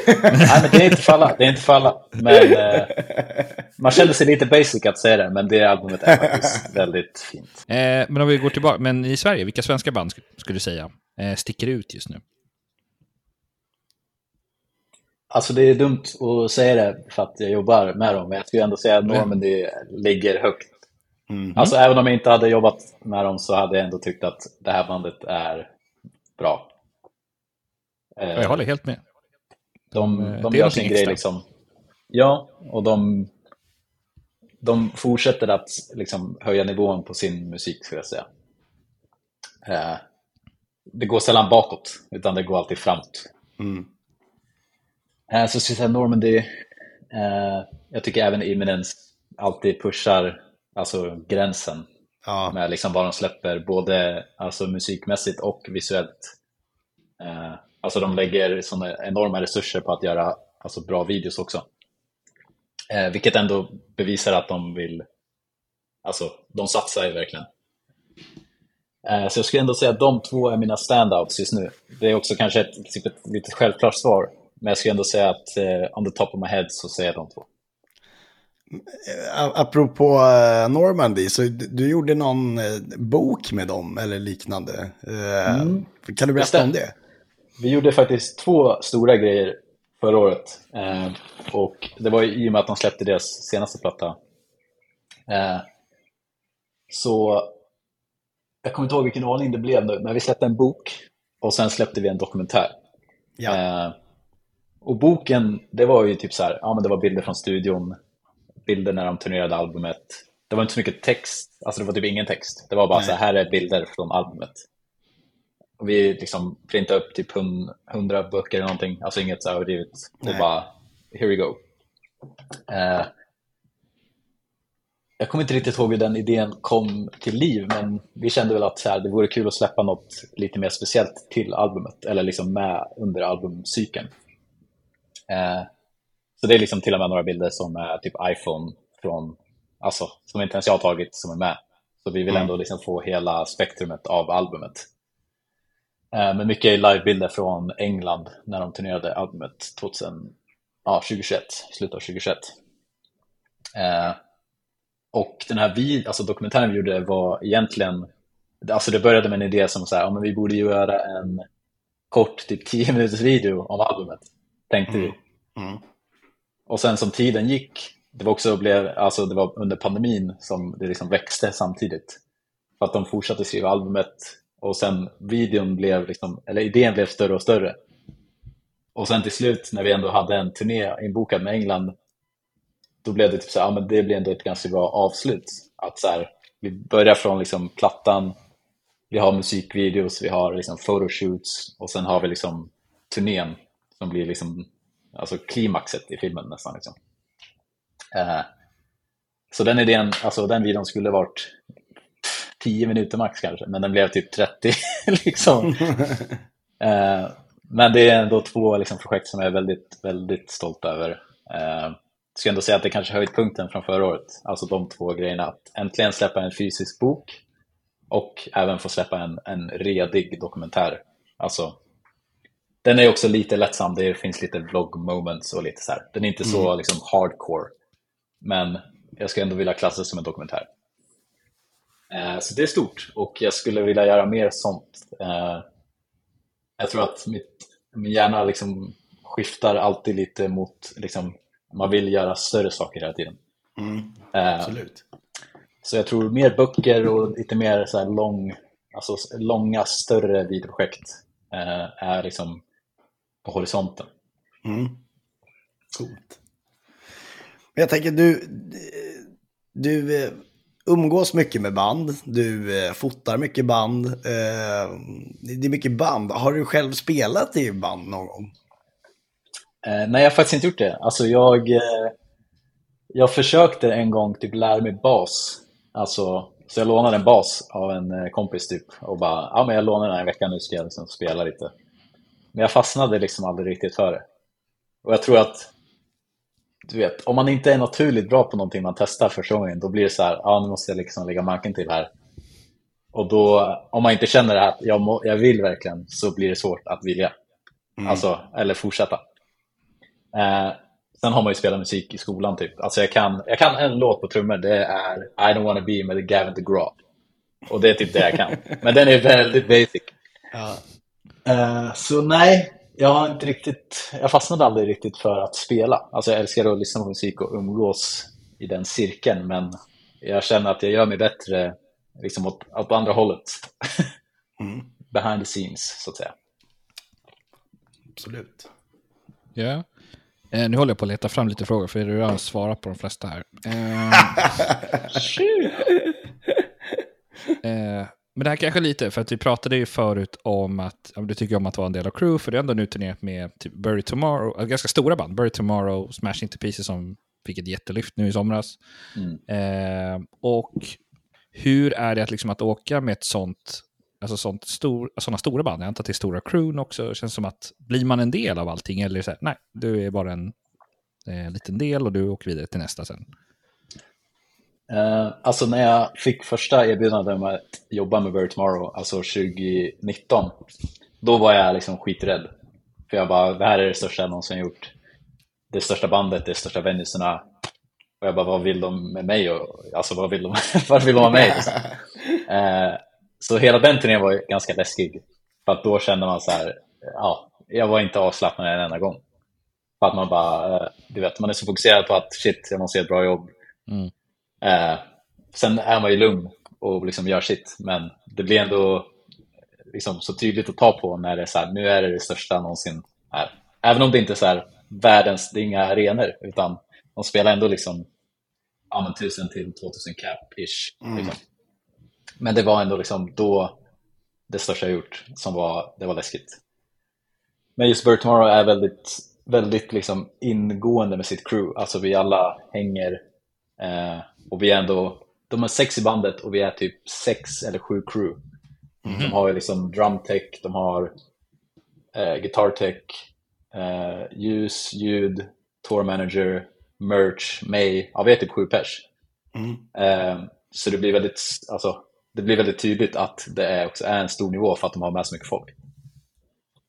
Nej, men det är inte för alla. Det är inte för alla. Men, eh, man kände sig lite basic att säga det, men det albumet är faktiskt väldigt fint. Eh, men om vi går tillbaka, men i Sverige, vilka svenska band sk- skulle du säga eh, sticker ut just nu? Alltså det är dumt att säga det för att jag jobbar med dem, men jag skulle ändå säga att Normandy ligger högt. Mm. Alltså även om jag inte hade jobbat med dem så hade jag ändå tyckt att det här bandet är bra. Eh, Jag håller helt med. De, eh, de är gör sin grej extra. liksom. Ja, och de, de fortsätter att liksom höja nivån på sin musik, skulle jag säga. Eh, det går sällan bakåt, utan det går alltid framåt. Mm. Eh, så skulle jag säga Normandy. Eh, jag tycker även Imminence alltid pushar alltså, gränsen Ja. med liksom vad de släpper, både alltså, musikmässigt och visuellt. Eh, alltså de lägger såna enorma resurser på att göra alltså, bra videos också. Eh, vilket ändå bevisar att de vill, alltså de satsar ju verkligen. Eh, Så jag skulle ändå säga att de två är mina standouts just nu. Det är också kanske ett, typ ett lite självklart svar. Men jag skulle ändå säga att eh, on the top of my head så säger jag de två. A- Apropå eh, Normandy, så du, gjorde någon eh, bok med dem eller liknande. Eh, Kan du berätta om det? Vi gjorde faktiskt två stora grejer förra året. Eh, och det var ju i och med att de släppte deras senaste platta. Eh, så jag kommer inte ihåg vilken ordning det blev nu, men vi släppte en bok och sen släppte vi en dokumentär. Ja. Eh, och boken, det var ju typ så här, ja men det var bilder från studion, bilder när de turnerade albumet. Det var inte så mycket text, alltså det var typ ingen text. Det var bara Nej. så här, är bilder från albumet. Och vi liksom printade upp typ hun- hundra böcker eller någonting, alltså inget så överdrivet. Och Nej. bara, here we go. Eh, jag kommer inte riktigt ihåg hur den idén kom till liv, men vi kände väl att så här, det vore kul att släppa något lite mer speciellt till albumet, eller liksom med under albumcykeln. Eh, så det är liksom till och med några bilder som är typ iPhone från, alltså som inte ens jag har tagit som är med. Så vi vill ändå liksom få hela spektrumet av albumet. Eh, men mycket är livebilder från England när de turnerade albumet 2000, ja, 2021, slutet av 2021. Eh, och den här vid, alltså dokumentären vi gjorde var egentligen, alltså det började med en idé som så här, ja, men vi borde göra en kort, typ 10 minuters video om albumet, tänkte vi. Mm. Och sen som tiden gick, det var också blev, alltså det var under pandemin som det liksom växte samtidigt. För att de fortsatte skriva albumet och sen videon blev liksom, eller idén blev större och större. Och sen till slut när vi ändå hade en turné inbokad med England, då blev det typ så här, ja men det blev ändå ett ganska bra avslut. Att så här, vi börjar från liksom plattan, vi har musikvideos, vi har liksom photoshoots och sen har vi liksom turnén som blir liksom alltså klimaxet i filmen nästan. Liksom. Eh, så den idén, alltså den videon skulle varit 10 minuter max kanske, men den blev typ 30. liksom. eh, men det är ändå två liksom, projekt som jag är väldigt, väldigt stolt över. Eh, jag ska ändå säga att det kanske höjdpunkten från förra året, alltså de två grejerna. Att äntligen släppa en fysisk bok och även få släppa en, en redig dokumentär. Alltså, den är också lite lättsam, det finns lite vlog moments och lite så här. Den är inte så liksom hardcore, men jag ska ändå vilja klassa det som en dokumentär. Eh, så det är stort och jag skulle vilja göra mer sånt. Eh, jag tror att mitt, min hjärna liksom skiftar alltid lite mot, liksom, man vill göra större saker hela tiden. Mm. Eh, Absolut. så jag tror mer böcker och lite mer så här lång, alltså långa, större videoprojekt eh, är liksom på horisonten. Mm. Coolt. Men jag tänker, du, du eh, umgås mycket med band, du eh, fotar mycket band. eh, Det är mycket band. Har du själv spelat i band någon gång? Nej, jag har faktiskt inte gjort det. Alltså jag, jag försökte en gång typ lära mig bas. Alltså, så jag lånade en bas av en kompis typ och bara, ja men jag lånar den här veckan nu ska jag liksom spela lite. Men jag fastnade liksom aldrig riktigt för det. Och jag tror att, du vet, om man inte är naturligt bra på någonting man testar första gången, då blir det så här, ja nu måste jag liksom lägga manken till här. Och då, om man inte känner att jag, må, jag vill verkligen, så blir det svårt att vilja. Alltså, eller fortsätta. Eh, sen har man ju spelat musik i skolan typ. Alltså jag kan, jag kan en låt på trummor, det är I don't wanna be med Gavin DeGraw. Och det är typ det jag kan. Men den är väldigt basic. Ja. Eh, så nej, jag har inte riktigt, jag fastnade aldrig riktigt för att spela. Alltså jag älskar att lyssna på musik och umgås i den cirkeln, men jag känner att jag gör mig bättre liksom åt, åt andra hållet. Mm. Behind the scenes, så att säga. Absolut. Ja. Eh, nu håller jag på att leta fram lite frågor, för du har redan svarat på de flesta här. Eh, eh, men det här kanske lite, för att vi pratade ju förut om att ja, du tycker om att vara en del av crew, för du har ändå nu turnerat med typ Bury Tomorrow, ganska stora band, Bury Tomorrow, Smash Into Pieces som fick ett jättelyft nu i somras. Mm. Eh, och hur är det att, liksom, att åka med ett sånt, alltså sånt stor, sådana stora band? Jag antar att det är stora crewn också. Det känns som att blir man en del av allting eller så här, nej, du är bara en eh, liten del och du åker vidare till nästa sen. Eh, alltså när jag fick första erbjudandet om att jobba med Very Tomorrow, alltså 2019, då var jag liksom skiträdd. För jag bara, det här är det största jag någonsin gjort. Det största bandet, det största venuserna. Och jag bara, vad vill de med mig? Och, alltså vad vill de, vad vill de ha mig? Eh, så hela den turnén var ganska läskig. För att då kände man så här, ja, jag var inte avslappnad en enda gång. För att man bara, eh, du vet, man är så fokuserad på att shit, jag måste göra ett bra jobb. Mm. Eh, sen är man ju lugn och liksom gör sitt, men det blir ändå liksom så tydligt att ta på när det är så här, nu är det det största någonsin här. Även om det inte är så här världens, det är inga arenor, utan de spelar ändå liksom ja, men 1000 till 2000 cap-ish. Liksom. Men det var ändå liksom då det största jag gjort som var, det var läskigt. Men just Bird Tomorrow är väldigt, väldigt liksom ingående med sitt crew. Alltså vi alla hänger eh, och vi är ändå, de är sex i bandet och vi är typ sex eller sju crew. De har liksom drumtech, de har eh, guitartech, eh, ljus, ljud, tour manager, merch, mig. Ja, vi är typ sju pers. Eh, så det blir väldigt, alltså, det blir väldigt tydligt att det är också är en stor nivå för att de har med så mycket folk.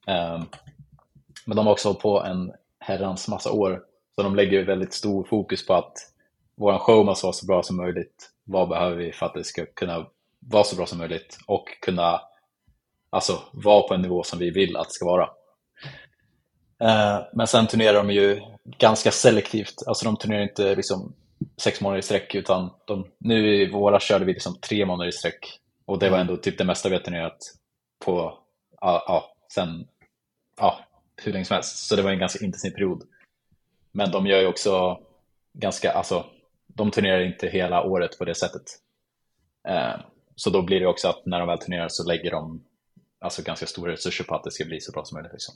Eh, men de har också hållit på en herrans massa år, så de lägger väldigt stor fokus på att vår show måste vara så bra som möjligt. Vad behöver vi för att det ska kunna vara så bra som möjligt och kunna alltså, vara på en nivå som vi vill att det ska vara. Eh, men sen turnerar de ju ganska selektivt, alltså de turnerar inte liksom sex månader i sträck utan de, nu i våras körde vi liksom tre månader i sträck och det var ändå typ det mesta vi har turnerat på ja, ja, sen ja, hur länge som helst. Så det var en ganska intensiv period. Men de gör ju också ganska, alltså de turnerar inte hela året på det sättet. Eh, så då blir det också att när de väl turnerar så lägger de alltså ganska stora resurser på att det ska bli så bra som möjligt. Liksom.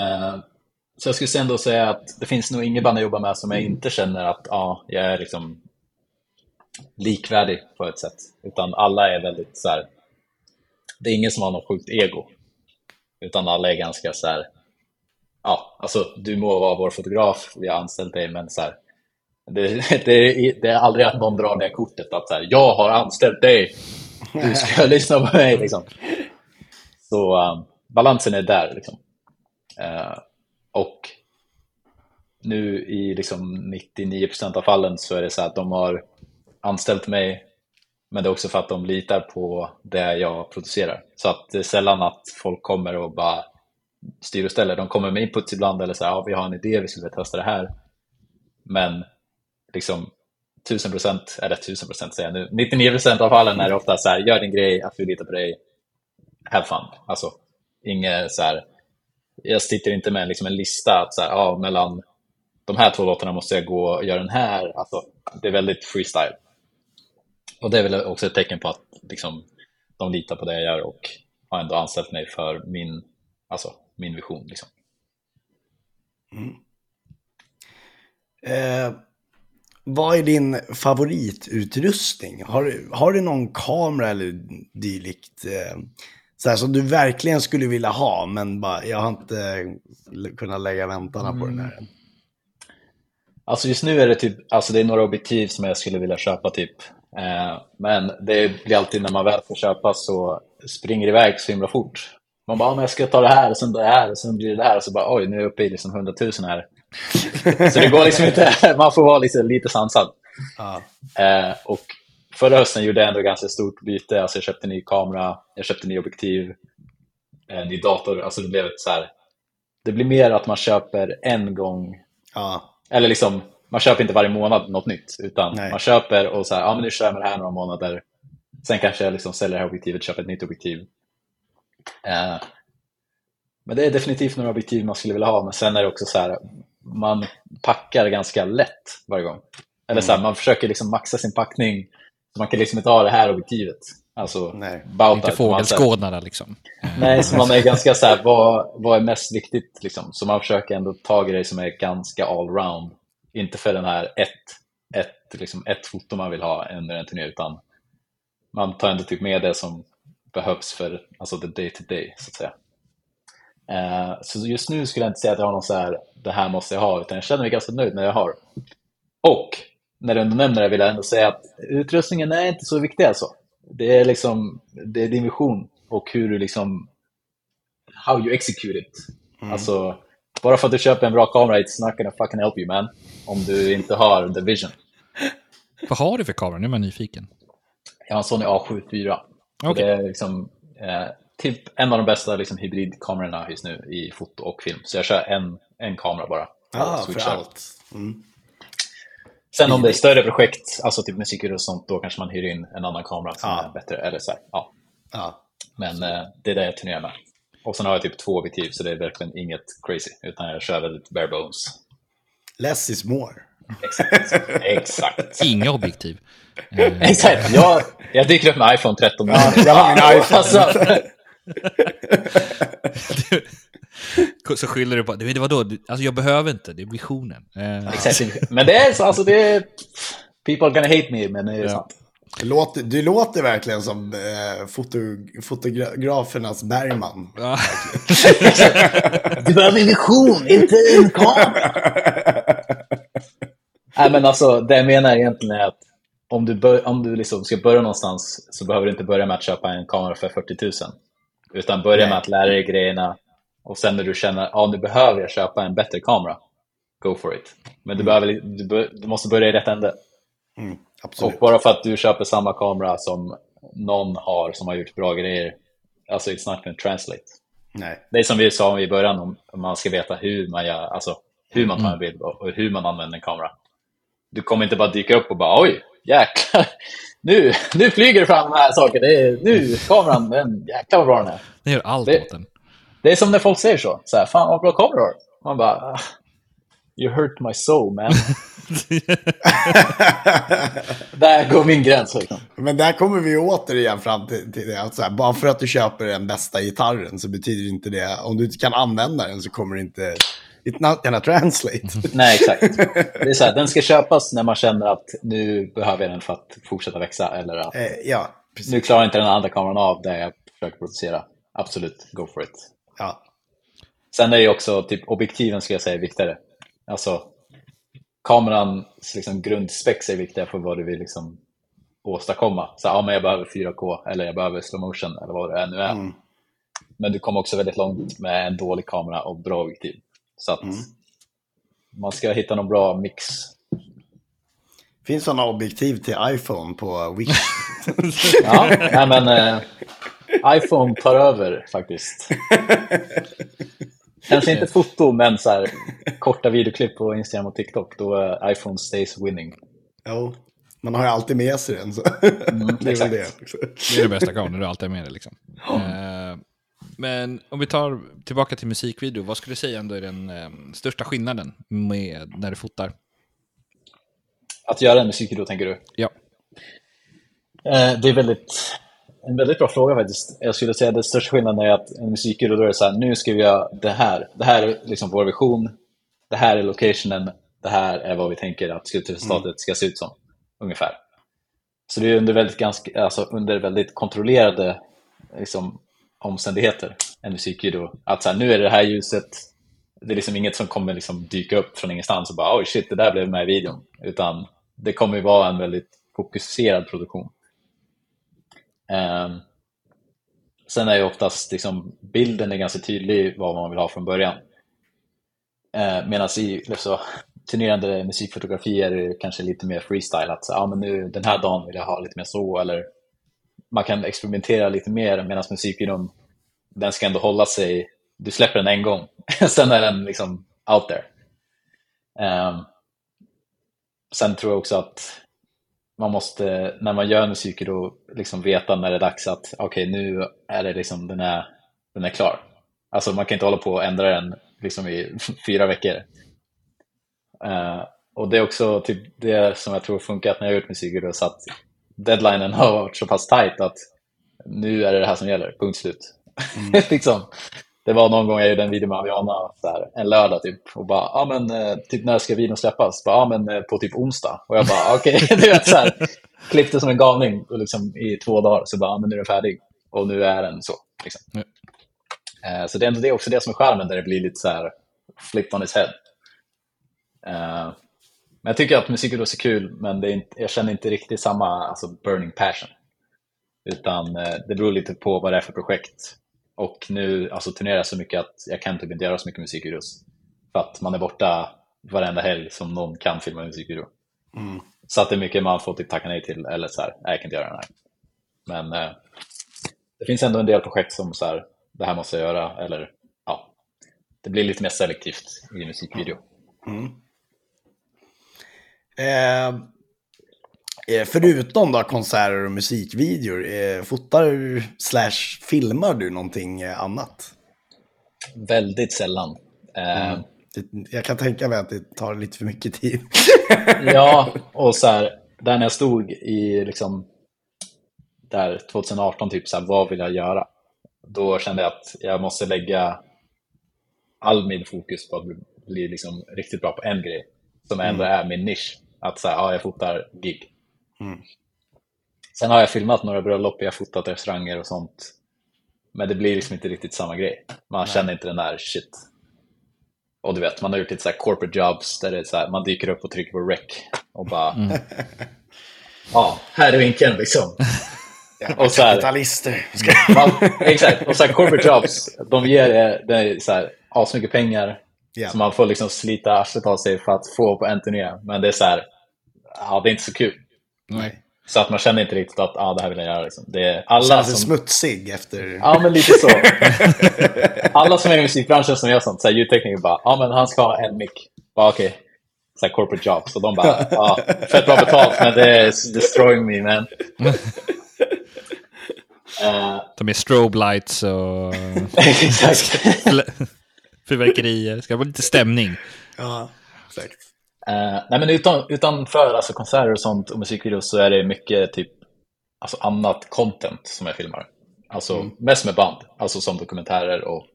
Eh, så jag skulle ändå säga att det finns nog inget band jag jobbar med som jag inte känner att ja, jag är liksom likvärdig på ett sätt. Utan alla är väldigt så här, det är ingen som har något sjukt ego. Utan alla är ganska så här, ja, alltså du må vara vår fotograf, vi har anställt dig, men så här, det, det, det är aldrig att någon drar det kortet att så här, jag har anställt dig, du ska lyssna på mig. Liksom. Så um, balansen är där. Liksom. Uh, och nu i liksom 99% av fallen så är det så att de har anställt mig men det är också för att de litar på det jag producerar. Så att det är sällan att folk kommer och bara styr och ställer. De kommer med inputs ibland eller så här, ja, vi har en idé, vi skulle vilja testa det här. Men liksom 1000 procent, eller 1000 procent säger jag nu, 99 procent av fallen är det ofta så här, gör din grej, att vi litar på dig, have fun. Alltså, inget så här, jag sitter inte med liksom en lista att så här, ja, mellan de här två låtarna måste jag gå och göra den här. Alltså, det är väldigt freestyle. Och det är väl också ett tecken på att liksom, de litar på det jag gör och har ändå anställt mig för min, alltså, min vision. Liksom. Mm. Eh, vad är din favoritutrustning? Har, du- har du någon kamera eller dylikt? Eh, så här, som du verkligen skulle vilja ha, men bara, jag har inte eh, kunnat lägga väntarna på den här än. Alltså just nu är det typ, alltså det är några objektiv som jag skulle vilja köpa typ. Eh, men det blir alltid när man väl får köpa så springer det iväg så himla fort. Man bara, "Ja, men jag ska ta det här och sen det här och sen blir det det här och så bara, oj, nu är jag uppe i liksom 100 000 här. så det går liksom inte, man får vara liksom lite sansad. Ja. Eh, och förra hösten gjorde jag ändå ganska stort byte. Alltså jag köpte ny kamera, jag köpte ny objektiv, en ny dator. Alltså det blev ett så här, det blir mer att man köper en gång Ja. eller liksom, man köper inte varje månad något nytt, utan Nej. man köper och så här, ja men nu kör jag med det här några månader. Sen kanske jag liksom säljer det här objektivet, köper ett nytt objektiv. Eh, men det är definitivt några objektiv man skulle vilja ha, men sen är det också så här, man packar ganska lätt varje gång. Eller så här, man försöker liksom maxa sin packning, så man kan liksom inte ha det här objektivet. Alltså, Nej. about Inte fågelskådare liksom. Nej, så man är ganska så här, vad, vad är mest viktigt liksom? Så man försöker ändå ta grejer som är ganska allround. Inte för den här ett, ett, liksom ett foto man vill ha under en turné, utan man tar ändå typ med det som behövs för alltså the day to day, så att säga. Eh, så just nu skulle jag inte säga att jag har någon så här, det här måste jag ha, utan jag känner mig ganska nöjd det jag har. Och när du ändå nämner det vill jag ändå säga att utrustningen är inte så viktig alltså. Det är liksom, det är din vision och hur du liksom, how you execute it. Alltså, bara för att du köper en bra kamera, it's not gonna fucking help you man. Om du inte har the vision. Vad har du för kamera? Nu är man nyfiken. Jag har en Sony A7 IV. Och Okej. Det är liksom, eh, typ en av de bästa liksom, hybridkamerorna just nu i foto och film. Så jag kör en, en kamera bara. Ah, för allt. Mm. Sen om det är större projekt, alltså typ musikvideo och sånt, då kanske man hyr in en annan kamera som Ja. är bättre. Eller så här, ja. Ja. Men eh, det är det jag turnerar med. Och sen har jag typ två objektiv, så det är verkligen inget crazy. Utan jag kör väldigt bare bones. Less is more. Exakt. Exakt. Inga objektiv. Exakt. Jag, jag dyker upp med iPhone 13 Ja, jag har min iPhone. Alltså, så skyller du på, det var då, alltså jag behöver inte, det är visionen. Eh, exakt. Men det är så, alltså det är... People gonna hate me, men det är Ja. sant. Du låter, du låter verkligen som eh, foto, fotografernas Bergman. ja. Du behöver en vision, inte en kamera. Nej, men alltså, det jag menar egentligen är att om du, bör, om du liksom ska börja någonstans så behöver du inte börja med att köpa en kamera för 40 000. Utan börja med att lära dig grejerna och sen när du känner att ah, nu behöver jag köpa en bättre kamera, go for it. Men du, behöver, du, du måste börja i rätt ände. Mm, Och bara för att du köper samma kamera som någon har som har gjort bra grejer, alltså it's not gonna translate. Nej. Det är som vi sa i början, om man ska veta hur man gör, alltså hur man tar en bild och och hur man använder en kamera. Du kommer inte bara dyka upp och bara oj, jäklar, nu, nu flyger det fram de här sakerna, det är, nu, kameran, den, jäklar vad bra den är. Den gör allt Det- åt den. Det är som när folk säger så, så här, fan vad bra kamera har. Man bara, ah, you hurt my soul man. Där går min gräns. Liksom. Men där kommer vi återigen fram till, till det. Att så här, bara för att du köper den bästa gitarren så betyder inte det, om du inte kan använda den så kommer det inte, it's not gonna translate. Nej, exakt. Det är så här, den ska köpas när man känner att nu behöver jag den för att fortsätta växa eller att eh, ja, precis. nu klarar inte den andra kameran av det jag försöker producera. Absolut, go for it. Ja. Sen är det ju också, typ objektiven ska jag säga är viktigare. Alltså, kamerans liksom, grundspex är viktiga för vad du vill liksom, åstadkomma. Så, ja, men jag behöver 4K eller jag behöver slow motion eller vad det är nu är. Mm. Men du kommer också väldigt långt med en dålig kamera och bra objektiv. Så att Mm. man ska hitta någon bra mix. Finns sådana objektiv till iPhone på Wish? Ja, nej, men eh, iPhone tar över faktiskt. Kanske inte foto, men så här, korta videoklipp på Instagram och TikTok, då är iPhone stays winning. jo, man har ju alltid med sig den. Så. Mm, det är det. Det är det bästa kameran, du har alltid med dig liksom. Eh, men om vi tar tillbaka till musikvideo, vad skulle du säga ändå är den eh, största skillnaden med när du fotar? Att göra en musikvideo, tänker du? Ja. Eh, det är väldigt, en väldigt bra fråga faktiskt. Jag skulle säga att den största skillnaden är att en musikvideo, då är det så här, nu ska vi göra det här. Det här är liksom vår vision. Det här är locationen. Det här är vad vi tänker att slutresultatet ska se ut som, ungefär. Så det är under väldigt, ganska, alltså under väldigt kontrollerade liksom, omständigheter, en musikvideo. Att så här, nu är det det här ljuset, det är liksom inget som kommer liksom dyka upp från ingenstans och bara oj shit, det där blev med i videon. Utan det kommer ju vara en väldigt fokuserad produktion. Um, sen är ju oftast liksom, bilden är ganska tydlig vad man vill ha från början. Ehm, uh, Medan i så, turnerande musikfotografi är det kanske lite mer freestyle. Att så, ah, men nu, den här dagen vill jag ha lite mer så. Eller man kan experimentera lite mer medan musikvideon, den ska ändå hålla sig. Du släpper den en gång, sen är den liksom out there. Um, sen tror jag också att man måste, när man gör musik, då liksom veta när det är dags att okej, nu är det liksom, den är, den är klar. Alltså man kan inte hålla på och ändra den liksom i fyra veckor. Uh, och det är också typ det som jag tror funkat när jag har gjort musik, då, så att deadlinen har varit så pass tight att nu är det det här som gäller, punkt slut. liksom. Det var någon gång jag gjorde en video med Aviana så här, en lördag typ och bara, ja men eh, typ när ska videon släppas? Ja men eh, på typ onsdag. Och jag bara, okej, du vet så här, klippte som en galning och liksom i två dagar så bara, ja men nu är den färdig. Och nu är den så. Liksom. Ja. Eh, Så det är ändå det också det som är skärmen där det blir lite så här flipped on his head. Eh, Men jag tycker att musikvideos är kul, men det är inte, jag känner inte riktigt samma alltså, burning passion. Utan eh, det beror lite på vad det är för projekt. Och nu alltså, turnerar jag så mycket att jag kan typ inte göra så mycket musikvideos. För att man är borta varenda helg som någon kan filma en musikvideo. Så att det är mycket man får typ tacka nej till eller så här, nej jag kan inte göra den här. Men eh, det finns ändå en del projekt som så här, det här måste jag göra eller ja, det blir lite mer selektivt i musikvideo. Eh, eh, förutom då konserter och musikvideor, eh, fotar du slash filmar du någonting eh, annat? Väldigt sällan. Eh, Det, jag kan tänka mig att det tar lite för mycket tid. Ja, och så här, där när jag stod i liksom, där 2018, typ så här, vad vill jag göra? Då kände jag att jag måste lägga all min fokus på att bli- bli liksom riktigt bra på en grej, som ändå är min nisch. Att så här, ja, jag fotar gig. Sen har jag filmat några bröllop, jag har fotat restauranger och sånt. Men det blir liksom inte riktigt samma grej. Man känner inte den där shit. Och du vet, man har gjort lite så här corporate jobs där det är så här, man dyker upp och trycker på rec och bara... Ja, här är vinkeln liksom. och så här, Kapitalister. man, exakt, och så här corporate jobs, de ger er- det är så här, asmycket pengar. Ja. Så man får liksom slita arslet av sig för att få på en turné. Men det är så här, ja det är inte så kul. Nej. Så att man känner inte riktigt att ah, det här vill jag göra. Liksom. Det är alla Känns som... smutsig efter... Ja, men lite så. Alla som är i musikbranschen som gör sånt, så här, ljudtekniker bara, ja men han ska ha en mick. Bara okej. Så här corporate job. Så de bara, ja, fett bra betalt men det är destroying me man. Eh, Ta med strobe lights och exakt. fyrverkerier. Det ska vara lite stämning. Ja, exakt. Eh, nej men utan, utanför alltså, konserter och sånt och musikvideos så är det mycket typ alltså, annat content som jag filmar. Alltså mest med band, alltså som dokumentärer och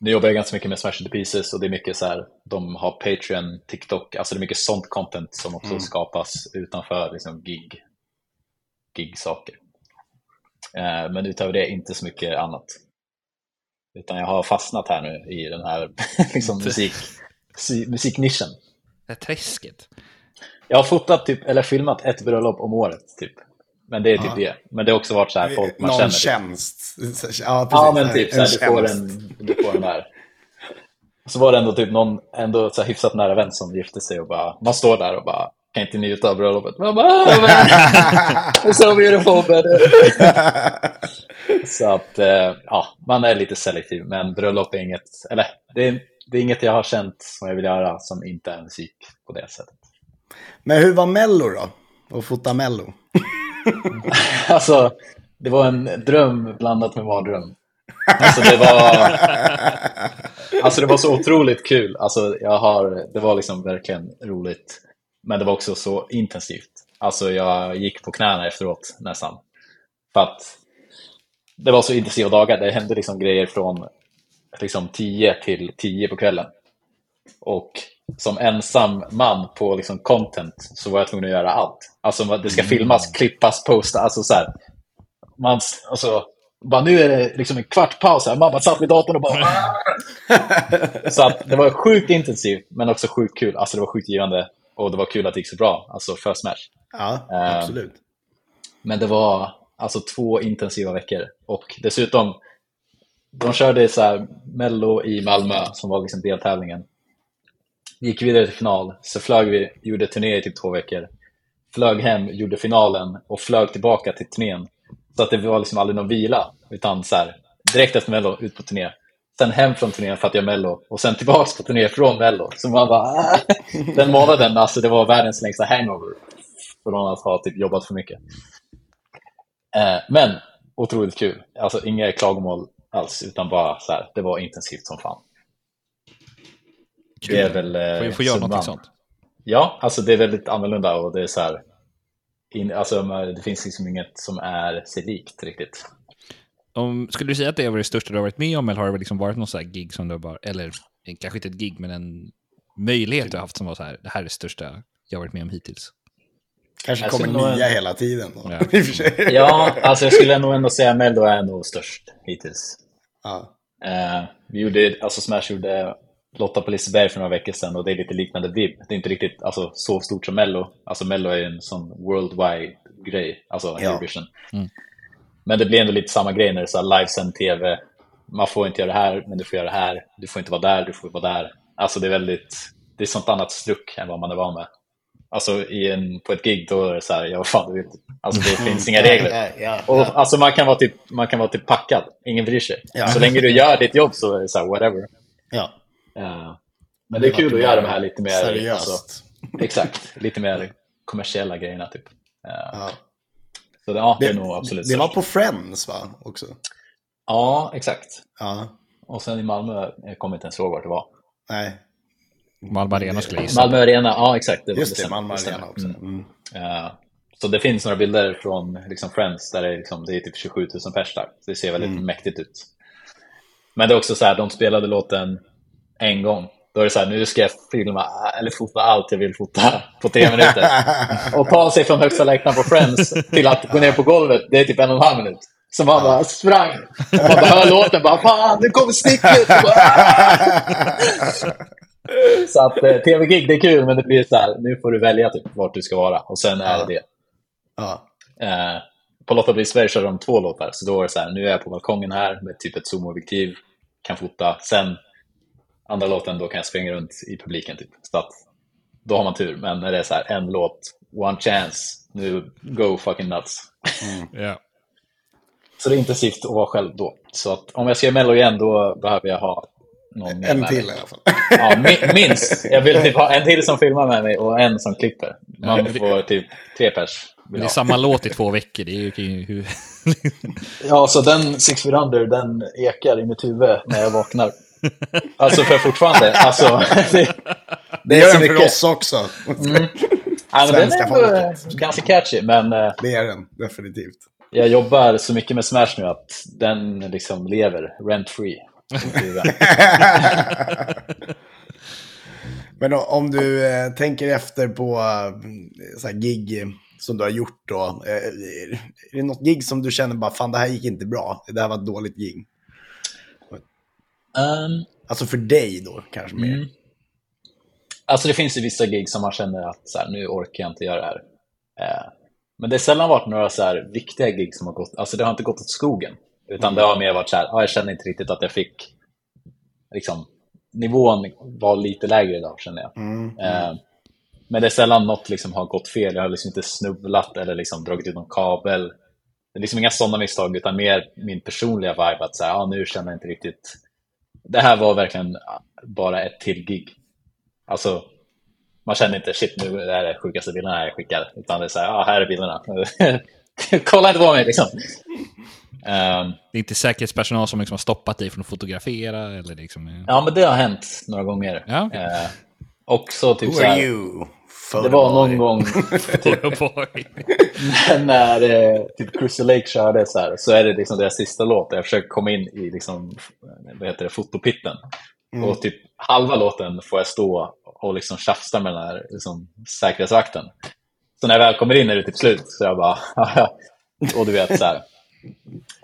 nu jobbar jag ganska mycket med Smash the Pieces och det är mycket så här, de har Patreon, TikTok, alltså det är mycket sånt content som också skapas utanför liksom gig, gig-saker. Eh, men utöver det inte så mycket annat. Utan jag har fastnat här nu i den här liksom, musik, si- musiknischen. Det här träsket. Jag har fotat typ, eller filmat ett bröllop om året typ. Men det är typ det. Men det har också varit så här folk man Någon känner. Typ. tjänst. Ja, precis. Ja men typ så här, du, får en, du får den där. Så var det ändå typ någon ändå så här hyfsat nära vän som gifte sig och bara, man står där och bara kan inte njuta av bröllopet. Man bara, "Ah, man, it's so beautiful but... Så att, eh, ja, man är lite selektiv. Men bröllop är inget, eller det är, det är inget jag har känt som jag vill göra som inte är musik på det sättet. Men hur var Mello då? Att fota Mello? Alltså, det var en dröm blandat med mardröm. Alltså det var, alltså det var så otroligt kul. Alltså jag har, det var liksom verkligen roligt. Men det var också så intensivt. Alltså jag gick på knäna efteråt nästan. För att det var så intensiva dagar. Det hände liksom grejer från liksom 10 till 10 på kvällen. Och som ensam man på liksom content så var jag tvungen att göra allt. Alltså det ska filmas, klippas, posta, alltså så här. Man, alltså, bara nu är det liksom en kvart paus här. Man bara satt vid datorn och bara... så att det var sjukt intensivt, men också sjukt kul. Alltså det var sjukt givande. Och det var kul att det gick så bra, alltså för Smash. Ja, Eh, absolut. Men det var alltså två intensiva veckor. Och dessutom, de körde så här Mello i Malmö som var liksom deltävlingen. Gick vidare till final, så flög vi, gjorde turné i typ två veckor. Flög hem, gjorde finalen och flög tillbaka till turnén. Så att det var liksom aldrig någon vila, utan så här, direkt efter Mello ut på turné. Sen hem från turnén för att göra Mello och sen tillbaks på turné från Mello. Så man bara, "Ah." den månaden, alltså det var världens längsta hangover. Från att ha typ jobbat för mycket. Eh, men otroligt kul. Alltså inga klagomål alls, utan bara så här, det var intensivt som fan. Det är väl... eh, Får vi få göra någonting sånt? Ja, alltså det är väldigt annorlunda och det är så här... In, alltså, det finns liksom inget som är sig likt riktigt. Om, skulle du säga att det var det största du har varit med om, eller har det liksom varit någon här gig som du bara, eller eh, kanske inte ett gig, men en möjlighet du har haft som var så här, det här är det största jag har varit med om hittills? Kanske jag kommer nya hela tiden. Då. Ja. Ja, alltså jag skulle nog ändå säga Mello är nog störst hittills. Ja. Eh, vi gjorde, alltså Smash gjorde Lotta på Liseberg för några veckor sedan och det är lite liknande vibb. Det är inte riktigt alltså, så stort som Mello. Alltså Mello är en sån worldwide grej, alltså Ja. Eurovision. Men det blir ändå lite samma grej när det är så livesänd tv. Man får inte göra det här, men du får göra det här. Du får inte vara där, du får vara där. Alltså det är väldigt, det är sånt annat struck än vad man är van med. Alltså i en, på ett gig då är det så här, ja vad fan du vet. Alltså det finns inga regler. Ja, ja, Och, ja. alltså man kan vara typ, man kan vara typ packad, ingen bryr sig. Så länge du gör ditt jobb så är det så här, whatever. ja. Eh, men det är kul att göra de här lite mer, Seriöst. alltså, exakt, lite mer kommersiella grejerna typ. Ja. Så det, ja, det Det, är nog absolut det var på Friends va? Också. Ja, exakt. Ja. Och sen i Malmö, jag kommer inte ens ihåg vart det var. Nej, Malmö Arena skulle jag gissa. Malmö Arena, ja exakt. Det var just det. Malmö. Arena också. Mm. Mm. Eh, så det finns några bilder från liksom, Friends där det är, liksom, det är typ 27 000 pers där. Så det ser väldigt Mm. mäktigt ut. Men det är också så här, de spelade låten en gång. Då är det så här, nu ska jag filma eller fota allt jag vill fota på tre minuter. och ta sig från högsta läktaren på Friends till att gå ner på golvet, det är typ en och en halv minut. Så man bara sprang. Man bara hör låten, bara fan nu kommer sticket! så att eh, tv-gig, det är kul, men det blir så här, nu får du välja typ vart du ska vara. Och sen är det det. Ja. Eh, på Lotta Sverige körde de två låtar, så då var det så här, nu är jag på balkongen här med typ ett zoomobjektiv, kan fota. Sen, andra låten, då kan jag springa runt i publiken typ. Så att, då har man tur. Men när det är så här, en låt, one chance, nu go fucking nuts. Ja. Så det är intensivt att vara själv då. Så att om jag ska göra Mello igen, då behöver jag ha någon En med till mig. i alla fall. Ja, mi- minst. Jag vill typ ha en till som filmar med mig och en som klipper. Man Ja, det- får typ tre pers. Det är samma låt i två veckor. Det är ju hur... Ja, så den Six Feet Under, den ekar i mitt huvud när jag vaknar. Alltså för fortfarande, alltså. Det, Det är gör så den för mycket. oss också. ja, men den är ändå ganska catchy, men eh, Det är den, definitivt. jag jobbar så mycket med Smash nu att den liksom lever rent free. Men om du eh, tänker efter på eh, så gig som du har gjort då. Eh, är det något gig som du känner bara, fan det här gick inte bra. Det här var ett dåligt gig. Ehm, Alltså för dig då, kanske mer. Mm. Alltså det finns ju vissa gig som man känner att så här, nu orkar jag inte göra det här. Eh, men det har sällan varit några så här viktiga gig som har gått, alltså det har inte gått åt skogen. Utan det har mer varit så här, ah, jag känner inte riktigt att jag fick, liksom, nivån var lite lägre idag känner jag. Mm. Eh, men det är sällan något liksom har gått fel. Jag har liksom inte snubblat eller liksom dragit ut någon kabel. Det är liksom inga sådana misstag, utan mer min personliga vibe att så här, ah, nu känner jag inte riktigt... Det här var verkligen bara ett till gig. Alltså, man känner inte shit nu är det sjukaste bilderna jag skickar. Utan det är så här, ah, här är bilderna. Kolla inte på mig liksom. Ehm, Det är inte säkerhetspersonal som liksom har stoppat dig från att fotografera eller liksom... ja, men det har hänt några gånger. Ja, okej. Eh, också typ Who så are här, you? Det var någon gång Boy. när eh, typ Crystal Lake körde så här, så är det liksom deras sista låt. Jag försöker komma in i liksom, vad heter det, fotopitten. Och typ halva låten får jag stå och liksom tjafsa med den här liksom, säkerhetsvakten. Så när jag väl kommer in är det typ slut. Så jag bara, och du vet så här.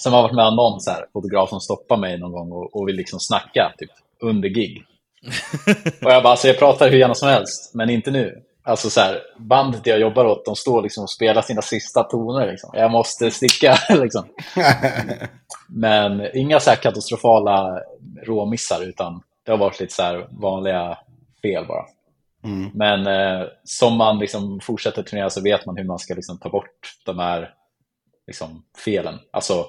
Sen har varit med så här, fotograf som stoppar mig någon gång och, och vill liksom snacka typ under gig. Och jag bara, alltså jag pratar hur gärna som helst, men inte nu. Alltså så här, bandet jag jobbar åt, de står liksom och spelar sina sista toner. Liksom. Jag måste sticka. Liksom. Men inga så här katastrofala råmissar, utan det har varit lite så här vanliga fel bara. Mm. Men eh, som man liksom fortsätter turnera så vet man hur man ska liksom ta bort de här liksom, felen. Alltså,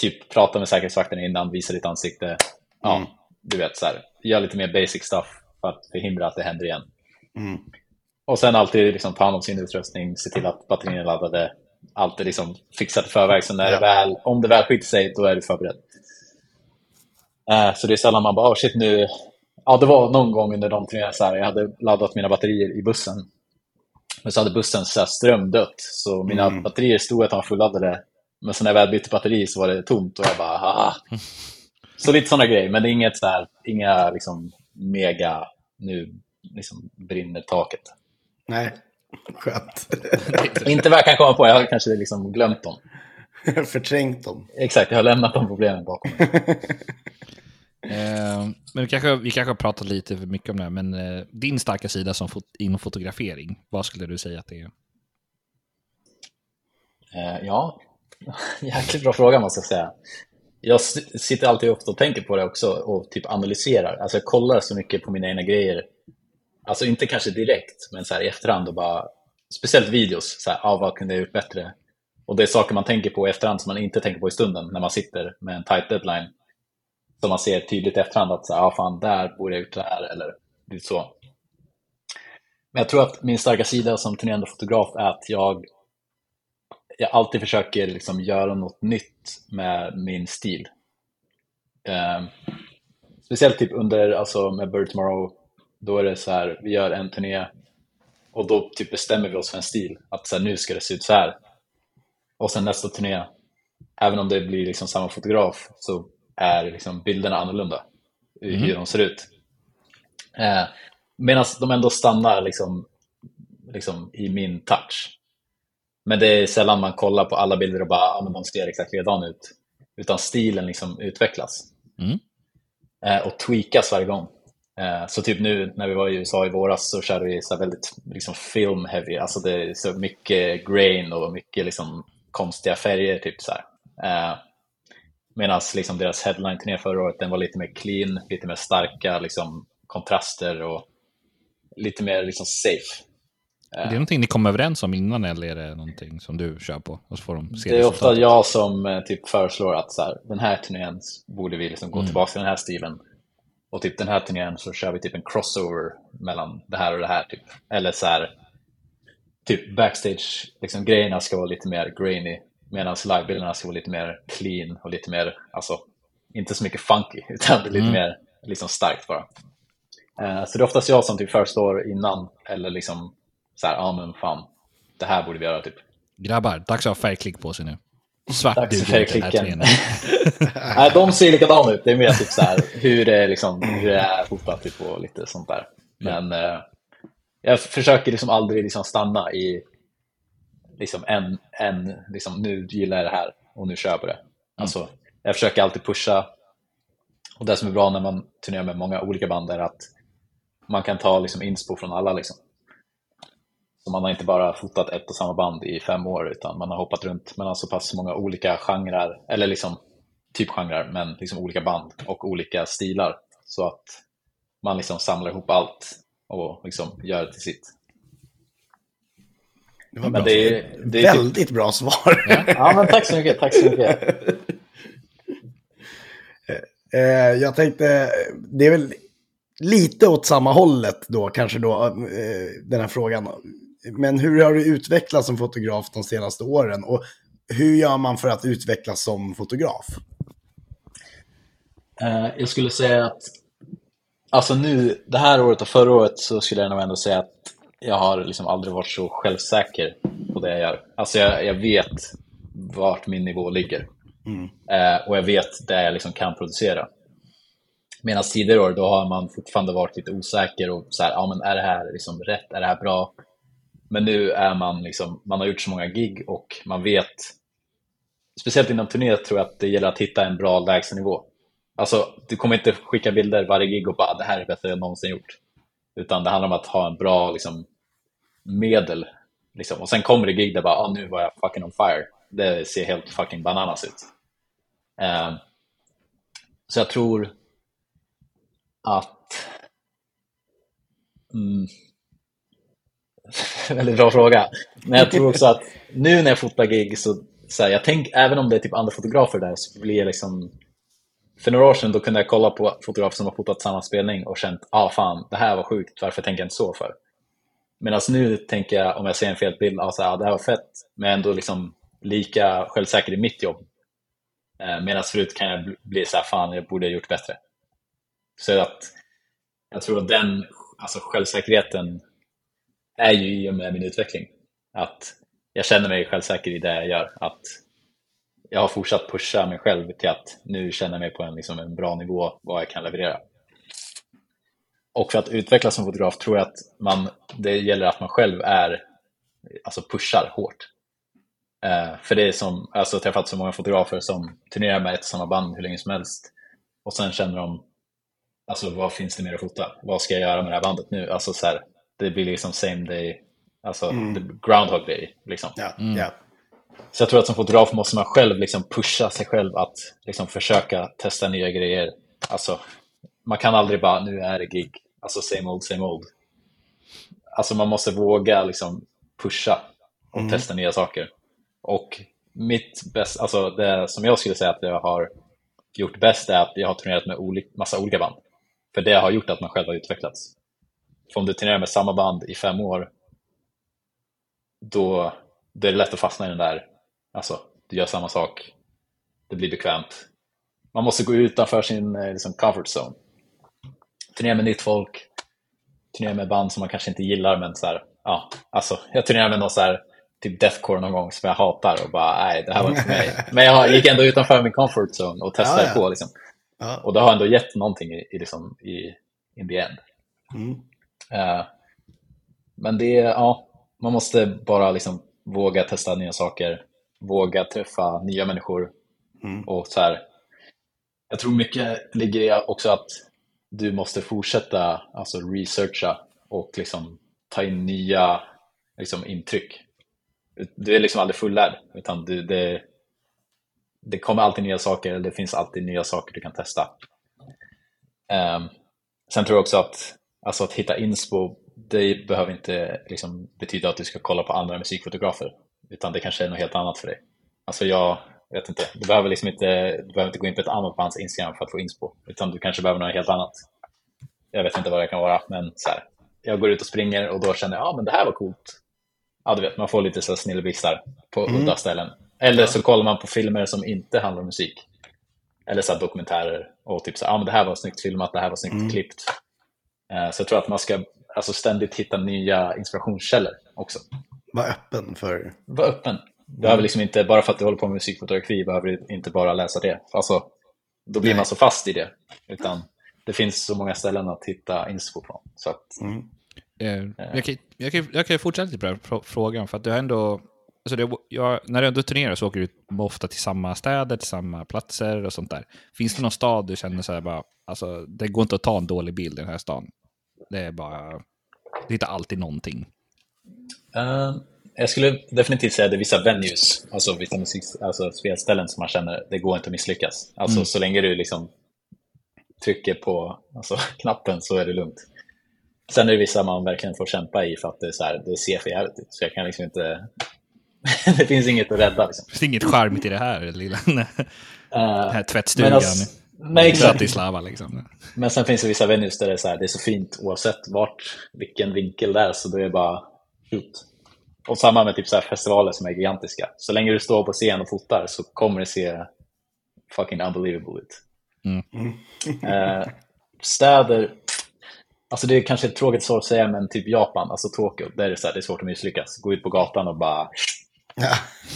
typ prata med säkerhetsvakten innan, visa ditt ansikte. Ja, Mm. du vet, så här, gör lite mer basic stuff för att förhindra att det händer igen. Mm. Och sen alltid liksom, ta hand om sin utrustning, se till att batterierna är laddade. Alltid liksom fixat i förväg, så när Ja. det väl, om det väl skiter sig, då är du förberedd. Eh, så det är sällan man bara, oh shit nu... Ja, det var någon gång under de så här, jag hade laddat mina batterier i bussen. Men så hade bussen så här strömdött, så mina Mm. batterier stod att var fulladdade. Men så när jag väl bytte batteri så var det tomt och jag bara, haha. Så lite sådana grejer, men det är inget så här, inga liksom mega, nu liksom brinner taket. Nej, skönt. Inte vad jag kan komma på, jag har kanske liksom glömt dem. Förträngt dem. Exakt, jag har lämnat de problemen bakom mig. Eh, men vi kanske, vi kanske har pratat lite för mycket om det här, men eh, din starka sida som fot inom fotografering, vad skulle du säga att det är? Eh, ja, jäkligt bra fråga måste jag säga. Jag sitter alltid ofta och tänker på det också och typ analyserar. Alltså jag kollar så mycket på mina egna grejer. Alltså inte kanske direkt, men så här i efterhand och bara, speciellt videos, så här, ah, vad kunde jag gjort bättre? Och det är saker man tänker på i efterhand som man inte tänker på i stunden när man sitter med en tight deadline. Som man ser tydligt i efterhand att så ah, fan, där borde jag gjort det här eller lite så. Men jag tror att min starka sida som turnerande fotograf är att jag jag alltid försöker liksom göra något nytt med min stil. Eh, speciellt typ under, alltså med Bird Tomorrow, då är det så här, vi gör en turné och då typ bestämmer vi oss för en stil. Att så här, nu ska det se ut så här. Och sen nästa turné, även om det blir liksom samma fotograf, så är liksom bilderna annorlunda. i Hur de ser ut. Eh, Medan de ändå stannar liksom, liksom i min touch. Men det är sällan man kollar på alla bilder och bara, ja men de ser exakt likadana ut. Utan stilen liksom utvecklas. Mm. Eh, och tweakas varje gång. Eh, så typ nu när vi var i USA i våras så körde vi så väldigt liksom film heavy. Alltså det är så mycket grain och mycket liksom konstiga färger. Typ så här. Eh, Medan liksom deras headline-turné förra året den var lite mer clean, lite mer starka liksom, kontraster och lite mer liksom safe. Är det någonting ni kom överens om innan eller är det någonting som du kör på? Och så får de se Det är ofta jag som eh, typ föreslår att så här, den här turnén borde vi liksom gå Mm. tillbaka till den här stilen. Och typ den här turnén så kör vi typ en crossover mellan det här och det här. Typ. Eller så här, typ backstage, liksom, ska vara lite mer grainy. Medan livebilderna ska vara lite mer clean och lite mer, alltså inte så mycket funky, utan lite Mm. mer liksom starkt bara. Eh, Så det är oftast jag som typ föreslår innan, eller liksom så här, ja men fan, det här borde vi göra typ. Grabbar, dags att ha färgklick på sig nu. Svart Dags för färgklicken. Nej, de ser likadana ut. Det är mer typ så här, hur det är, liksom, hur det är fotat typ, och lite sånt där. Men eh, jag försöker liksom aldrig liksom stanna i liksom en, en liksom, nu gillar jag det här och nu kör jag på det. Alltså, jag försöker alltid pusha. Och det som är bra när man turnerar med många olika band är att man kan ta liksom, inspo från alla. Liksom. Så man har inte bara fotat ett och samma band i fem år utan man har hoppat runt mellan så pass många olika genrer, eller liksom typ genrer, men liksom olika band och olika stilar. Så att man liksom samlar ihop allt och liksom gör det till sitt. Det var Men det är- det är typ- Väldigt bra svar. Ja, men tack så mycket. Tack så mycket. Eh, jag tänkte, det är väl lite åt samma hållet då, kanske då, eh, den här frågan. Men hur har du utvecklats som fotograf de senaste åren? Och hur gör man för att utvecklas som fotograf? Eh, jag skulle säga att alltså nu, det här året och förra året så skulle jag nog ändå säga att jag har liksom aldrig varit så självsäker på det jag gör. Alltså jag, jag vet vart min nivå ligger. Eh, och jag vet det jag liksom kan producera. Medan tidigare år, då har man fortfarande varit lite osäker och så här, ja men är det här liksom rätt, är det här bra? Men nu är man liksom, man har gjort så många gig och man vet, speciellt inom turné tror jag att det gäller att hitta en bra lägstanivå. Alltså, du kommer inte skicka bilder varje gig och bara det här är bästa jag någonsin gjort. Utan det handlar om att ha en bra liksom, medel. Liksom. Och sen kommer det gig där bara, ah, nu var jag fucking on fire. Det ser helt fucking bananas ut. Eh, så jag tror att... Mm, väldigt bra fråga. Men jag tror också att nu när jag fotar gig så, så här, jag tänk, även om det är typ andra fotografer där så blir jag liksom för några år sedan då kunde jag kolla på fotografer som har fotat samma spelning och känt, ah fan, det här var sjukt, varför tänker jag inte så för? Medan alltså, nu tänker jag, om jag ser en fel bild, alltså, ja, det här var fett, men ändå liksom lika självsäker i mitt jobb. Eh, Medan förut kan jag bli- bli så här, fan, jag borde ha gjort bättre. Så att jag tror att den alltså självsäkerheten är ju i och med min utveckling. Att jag känner mig självsäker i det jag gör. Att jag har fortsatt pusha mig själv till att nu känna mig på en, liksom, en bra nivå vad jag kan leverera. Och för att utvecklas som fotograf tror jag att man, det gäller att man själv är, alltså pushar hårt. Eh, för det är som, alltså jag har träffat så många fotografer som turnerar med ett och samma band hur länge som helst och sen känner de alltså vad finns det mer att fota? Vad ska jag göra med det här bandet nu? Alltså så här, det blir liksom same day, alltså Mm. groundhog day liksom. Ja, ja. Så jag tror att som fotograf måste man själv liksom pusha sig själv att liksom försöka testa nya grejer. Alltså, man kan aldrig bara, nu är det gig, alltså same old, same old. Alltså man måste våga liksom pusha och testa nya saker. Och mitt bäst, alltså det som jag skulle säga att jag har gjort bäst är att jag har turnerat med oli massa olika band. För det har gjort att man själv har utvecklats. För om du turnerar med samma band i fem år, då, då är det lätt att fastna i den där, alltså du gör samma sak, det blir bekvämt. Man måste gå utanför sin eh, liksom, comfort zone. Turnera med nytt folk, turnera med band som man kanske inte gillar, men så här, ja, alltså jag turnerade med någon så här, typ deathcore någon gång som jag hatar och bara, nej, det här var inte för mig. Men jag gick ändå utanför min comfort zone och testade Ja, ja. på liksom. Ja. Och det har ändå gett någonting i, i, liksom, i in the end. Mm. Eh, men det är, ja, man måste bara liksom våga testa nya saker, våga träffa nya människor. Mm. Och så här, jag tror mycket ligger i också att du måste fortsätta alltså researcha och liksom ta in nya liksom, intryck. Du är liksom aldrig fullärd, utan du, det, det kommer alltid nya saker, det finns alltid nya saker du kan testa. Um, sen tror jag också att, alltså att hitta inspo, det behöver inte liksom betyda att du ska kolla på andra musikfotografer, utan det kanske är något helt annat för dig. Alltså jag vet inte, du behöver liksom inte, du behöver inte gå in på ett annat bands Instagram för att få inspo, utan du kanske behöver något helt annat. Jag vet inte vad det kan vara, men så här, jag går ut och springer och då känner jag, ja men det här var coolt. Ja, du vet, man får lite så snilleblixtar på udda ställen. Eller så kollar man på filmer som inte handlar om musik. Eller så dokumentärer och typ så här, ja men det här var snyggt filmat, det här var snyggt klippt. Eh, Så jag tror att man ska alltså, ständigt hitta nya inspirationskällor också. Var öppen för... Var öppen. Du behöver liksom inte, bara för att du håller på med musikfotografi, behöver du inte bara läsa det. Alltså, då blir Nej. man så fast i det. Utan det finns så många ställen att hitta inspo från. Så att, Eh, jag, kan, jag, kan, jag kan fortsätta lite på den här frå- frågan, för att du har ändå... Alltså det, jag, när du ändå turnerar så åker du ofta till samma städer, till samma platser och sånt där. Finns det någon stad du känner så här bara, alltså det går inte att ta en dålig bild i den här stan? Det är bara, du hittar alltid någonting. Eh, jag skulle definitivt säga att det är vissa venues, alltså vissa musik, alltså spelställen som man känner det går inte att misslyckas. Alltså så länge du liksom trycker på alltså, knappen så är det lugnt. Sen är det vissa man verkligen får kämpa i för att det, är så här, det ser för jävligt ut. Så jag kan liksom inte... det finns inget att rädda. Liksom. Det finns inget charmigt i det här lilla Eh, här tvättstugan. alltså- nej, exakt. Bratislava liksom. Men sen finns det vissa venues där det är, så här, det är så fint oavsett vart, vilken vinkel det är, så då är det bara shoot. Och samma med typ så här festivaler som är gigantiska. Så länge du står på scen och fotar så kommer det se fucking unbelievable ut. Eh, städer, alltså det är kanske ett tråkigt svar att säga, men typ Japan, alltså Tokyo, där är det, så här, det är svårt att misslyckas. Gå ut på gatan och bara... Ja.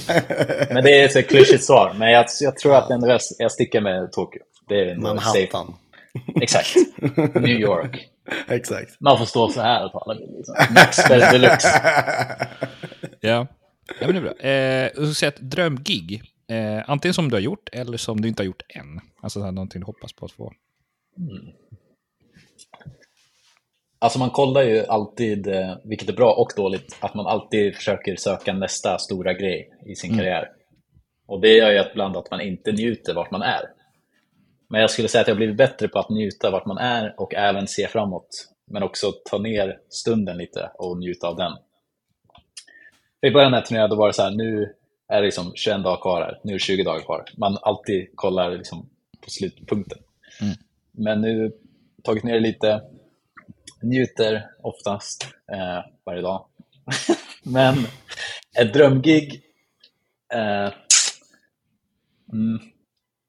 Men det är ett klyschigt svar, men jag, jag tror att ändå jag, jag sticker med Tokyo. Det är ändå safe. Manhattan. Exakt. New York. Exakt. Man får stå så här och ta alla bilder. Liksom. Maxspel deluxe. Ja. ja, men det är bra. Eh, så säga ett drömgig. Eh, antingen som du har gjort eller som du inte har gjort än. Alltså så här, någonting du hoppas på att få. Alltså man kollar ju alltid, eh, vilket är bra och dåligt, att man alltid försöker söka nästa stora grej i sin karriär. Och det gör ju att ibland att man inte njuter vart man är. Men jag skulle säga att jag har blivit bättre på att njuta vart man är och även se framåt. Men också ta ner stunden lite och njuta av den. I början jag turnerade då var det så här, nu är det liksom 21 dagar kvar här, nu är det 20 dagar kvar. Man alltid kollar liksom på slutpunkten. Men nu tagit ner det lite, njuter oftast eh, varje dag. Men ett drömgig, eh, mm,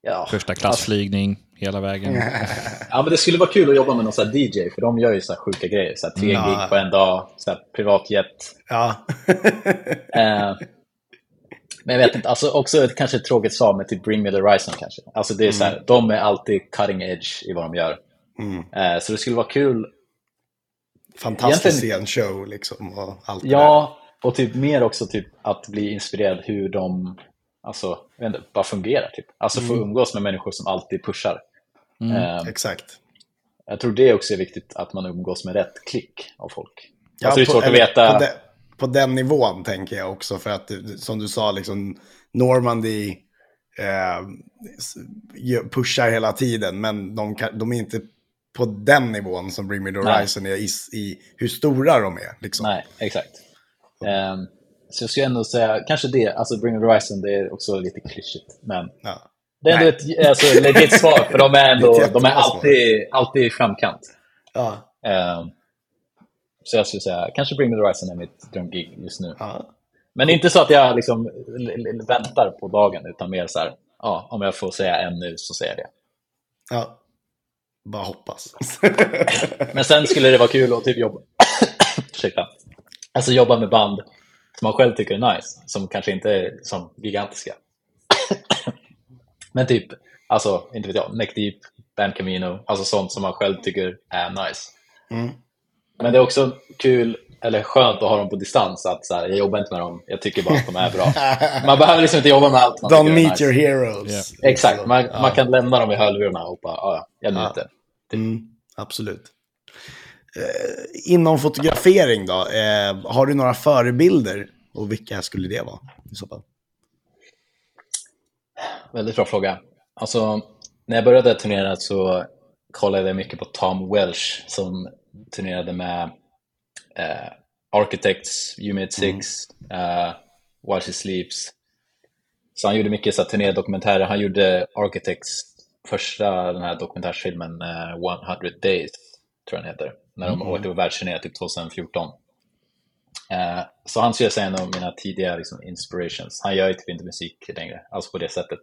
ja, Första klassflygning hela vägen. Ja, men det skulle vara kul att jobba med någon sån här DJ, för de gör ju så här sjuka grejer. Så här tre Ja. gig på en dag, så här privatjet. Ja. Eh, men jag vet inte, alltså också ett, kanske ett tråkigt svar med typ Bring Me The Horizon kanske. Alltså det är så här, de är alltid cutting edge i vad de gör. Eh, så det skulle vara kul, Fantastisk Egentligen- scenshow liksom. Och allt det ja, och typ mer också typ att bli inspirerad hur de, alltså, jag vet inte, bara fungerar typ. Alltså få umgås med människor som alltid pushar. Eh. Exakt. jag tror det också är viktigt att man umgås med rätt klick av folk. Ja, alltså det är på- svårt att eller veta. På, de, på den nivån tänker jag också, för att som du sa, liksom Normandy eh, pushar hela tiden, men de, kan, de är inte på den nivån som Bring Me The Nej. Horizon är i, i hur stora de är. Liksom. Nej, exakt. Ehm, så jag skulle ändå säga, kanske det, alltså Bring The Horizon, det är också lite klyschigt. Men Ja. det är ändå ett alltså, legit svar, för de är, ändå, är de är alltid, alltid i framkant. Ja. Ehm, så jag skulle säga, kanske Bring The Horizon är mitt drömgig just nu. Ja. Men inte så att jag liksom väntar på dagen, utan mer så här, ja, om jag får säga en nu så säger jag det. ja. Bara hoppas. Men sen skulle det vara kul att typ jobba, Ursäkta. alltså jobba med band som man själv tycker är nice, som kanske inte är som gigantiska. Men typ, alltså, inte vet jag, Neck Deep, Band Camino, alltså sånt som man själv tycker är nice. Mm. Men det är också kul, eller skönt att ha dem på distans, att så här, jag jobbar inte med dem, jag tycker bara att de är bra. Man behöver liksom inte jobba med allt man Don't meet nice. your heroes. Exakt, man, Ja. man kan lämna dem i hörlurarna och bara, ja, ja, jag Ja. njuter. Mm, absolut. Eh, inom fotografering då, eh, har du några förebilder? Och vilka skulle det vara i så fall? Väldigt bra fråga. Alltså, när jag började turnera så kollade jag mycket på Tom Welsh som turnerade med eh, Architects, You Made Six, eh, While She Sleeps. Så han gjorde mycket så här, turnédokumentärer. Han gjorde Architects första den här dokumentärsfilmen eh, 100 Days, tror jag den heter, när de åkte på världsturné typ 2014. Eh, så han skulle säga en av mina tidiga liksom, inspirations. Han gör ju typ inte musik längre, alltså på det sättet.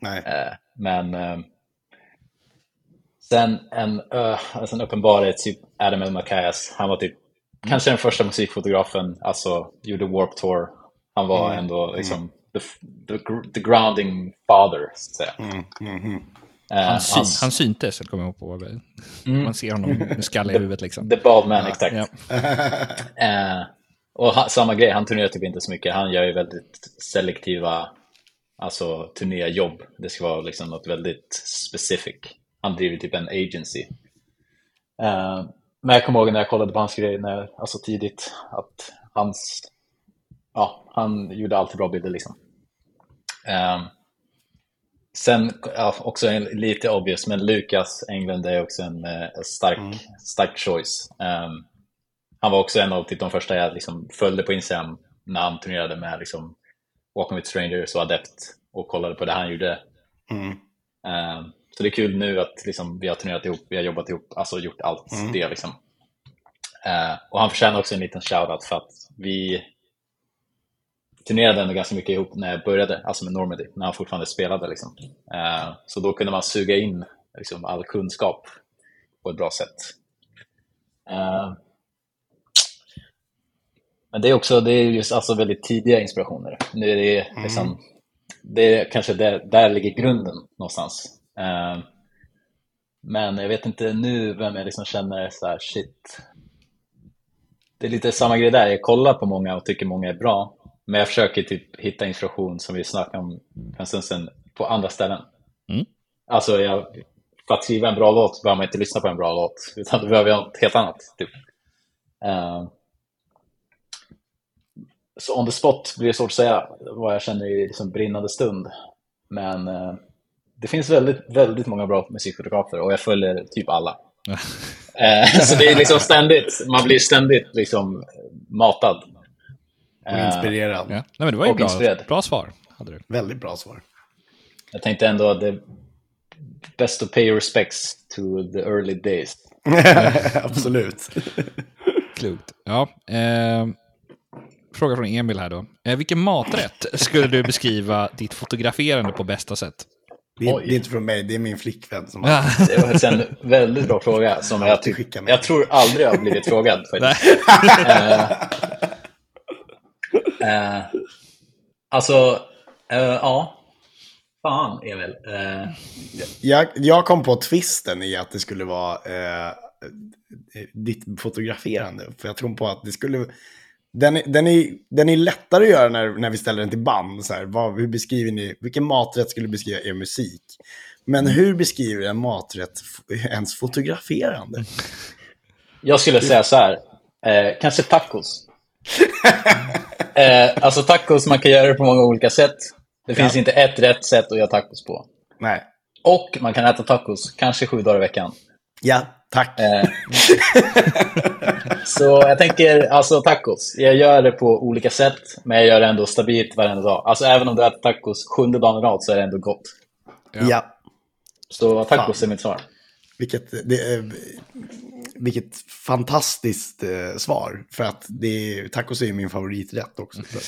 Nej. Eh, men eh, sen en, uh, alltså en uppenbarhet, typ Adam L. Macias. Han var typ kanske den första musikfotografen, alltså gjorde Warp Tour. Han var ändå liksom the, the, gr- the grounding father, så att säga. Mm, mm, mm. Eh, Han, syn, hans- han syntes, kommer jag ihåg på. Man ser honom med skalle i huvudet liksom. The Bald Man, exakt. Ja. Eh, och ha, samma grej, han turnerar typ inte så mycket. Han gör ju väldigt selektiva alltså, turnéjobb. Det ska vara liksom något väldigt specific. Han driver typ en agency. Eh, men jag kommer ihåg när jag kollade på hans grejer när, alltså tidigt, att hans, ja, han gjorde alltid bra bilder liksom. Eh, sen, ja, också en, lite obvious, men Lucas Englund är också en eh, stark, stark choice. Eh, han var också en av typ, de första jag liksom följde på Instagram när han turnerade med liksom, Walking with Strangers och Adept och kollade på det han gjorde. Mm. Eh, så det är kul nu att liksom, vi har turnerat ihop, vi har jobbat ihop, alltså gjort allt det. Liksom. Eh, och han förtjänar också en liten shoutout för att vi turnerade ändå ganska mycket ihop när jag började, alltså med Normandy, när han fortfarande spelade. Liksom. Eh, så då kunde man suga in liksom, all kunskap på ett bra sätt. Eh, men det är också det är just alltså väldigt tidiga inspirationer. Nu är det, liksom, det är kanske där, där ligger grunden någonstans. Eh, men jag vet inte nu vem jag liksom känner så här, shit. Det är lite samma grej där, jag kollar på många och tycker många är bra. Men jag försöker typ hitta inspiration som vi snackade om för en stund sedan på andra ställen. Mm. Alltså jag, för att skriva en bra låt behöver man inte lyssna på en bra låt, utan då behöver jag något helt annat. Typ. Eh, så on the spot blir det svårt att säga vad jag känner i liksom brinnande stund. Men eh, det finns väldigt, väldigt många bra musikfotografer och jag följer typ alla. Eh, så det är liksom ständigt, man blir ständigt liksom matad. Och Eh, inspirerad. Ja. Nej, men det var ju bra, inspirerad. bra svar. Hade du. Väldigt bra svar. Jag tänkte ändå att det är best to pay respects to the early days. Absolut. Klokt. Ja, eh, fråga från Emil här då. Eh, vilken maträtt skulle du beskriva ditt fotograferande på bästa sätt? Det är, det är inte från mig, det är min flickvän som har... Ja. Det var en väldigt bra fråga som jag, med. jag tror aldrig jag har blivit frågad. Eh, alltså, eh, ja. Fan, Emil. Eh, Jag, jag kom på twisten i att det skulle vara eh, ditt fotograferande. För jag tror på att det skulle... Den är, den, är, den är lättare att göra när, när vi ställer den till band. Så här, vad, hur beskriver ni, vilken maträtt skulle beskriva er musik? Men hur beskriver en maträtt ens fotograferande? Jag skulle säga så här, eh, kanske tacos. eh, alltså tacos, man kan göra det på många olika sätt. Det finns inte ett rätt sätt att göra tacos på. Nej. Och man kan äta tacos, kanske sju dagar i veckan. Ja, tack. Eh, så jag tänker, alltså tacos. Jag gör det på olika sätt, men jag gör det ändå stabilt varenda dag. Alltså även om du äter tacos sjunde dagen i rad så är det ändå gott. ja. Så tacos är mitt svar. Vilket, det, är- vilket fantastiskt eh, svar. För att det är, tacos är min favoriträtt också. Så.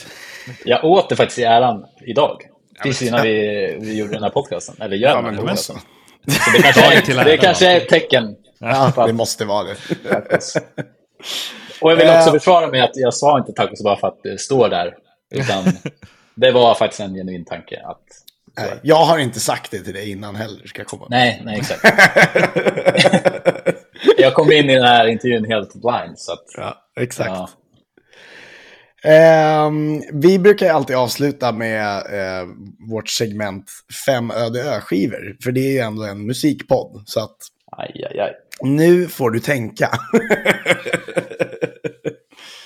Jag åt det faktiskt i äran idag. Precis innan vi, vi gjorde den här podcasten. Eller gör Ja, den men här podcasten. så. Så det kanske, är, det kanske är ett tecken. Ja, det måste vara det. Och jag vill också Eh. försvara mig att jag sa inte tacos bara för att det står där. Utan det var faktiskt en genuin tanke. Att, jag har inte sagt det till dig innan heller, ska jag komma nej, nej, exakt. jag kom in i den här intervjun helt blind. Så att, Ja, exakt. ja. Ehm, vi brukar alltid avsluta med eh, vårt segment Fem öde ö-skivor. För det är ju ändå en musikpodd. Så att Aj, aj, aj. nu får du tänka.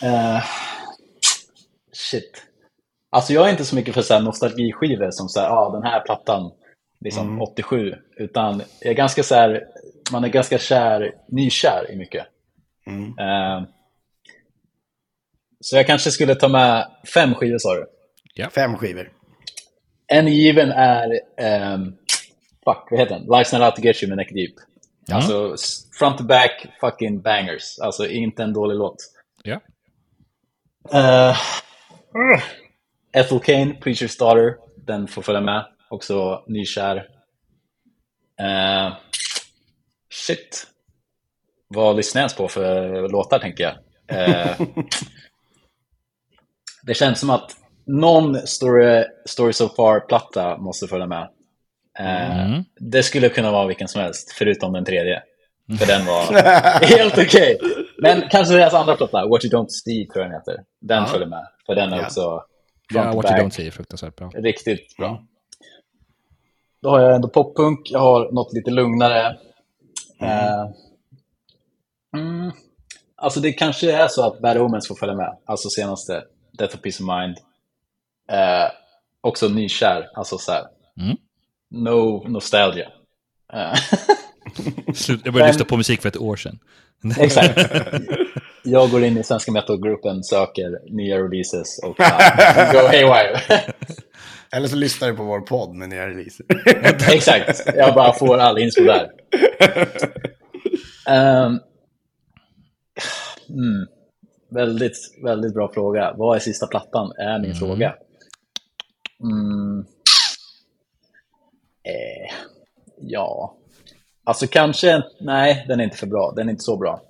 Eh, shit. Alltså jag är inte så mycket för så här nostalgiskivor som så här, ah, den här plattan, liksom 87. Utan jag är ganska så här, man är ganska kär, nykär i mycket. Mm. Eh, så jag kanske skulle ta med fem skivor sa du. Fem skivor. En given är, ehm, fuck, vad heter den? Life's Not Out To Get You med Neck Deep. Ja. Alltså, front to back, fucking bangers. Alltså, inte en dålig låt. Ja. Uh, Ethel Kane, Preacher's Daughter, den får följa med. Också nykär. Uh, shit. Vad lyssnar jag ens på för låtar, tänker jag. Eh, det känns som att någon Story, story So Far-platta måste följa med. Eh, Mm. Det skulle kunna vara vilken som helst, förutom den tredje. För den var helt okej. Men kanske deras andra platta, What You Don't See, tror jag den heter. Den Ja. följer med. För den är Ja. också Ja, What You. Don't See är fruktansvärt bra. Riktigt bra. Då har jag ändå poppunk, jag har något lite lugnare. Eh, mm, alltså det kanske är så att Bad Omens får följa med. Alltså senaste, Death of Peace of Mind. Eh, också nykär, alltså så här. Mm. No nostalgia. Eh, Slut, jag började lyssna på musik för ett år sedan. Exakt. Jag går in i svenska metalgruppen, söker nya releases och uh, go haywire. Eller så lyssnar du på vår podd med nya releaser. Exakt, jag bara får all inspo där. Ehm, mm, väldigt, väldigt bra fråga. Vad är sista plattan? Är min fråga. Mm, eh, ja, alltså kanske, nej, den är inte för bra. Den är inte så bra.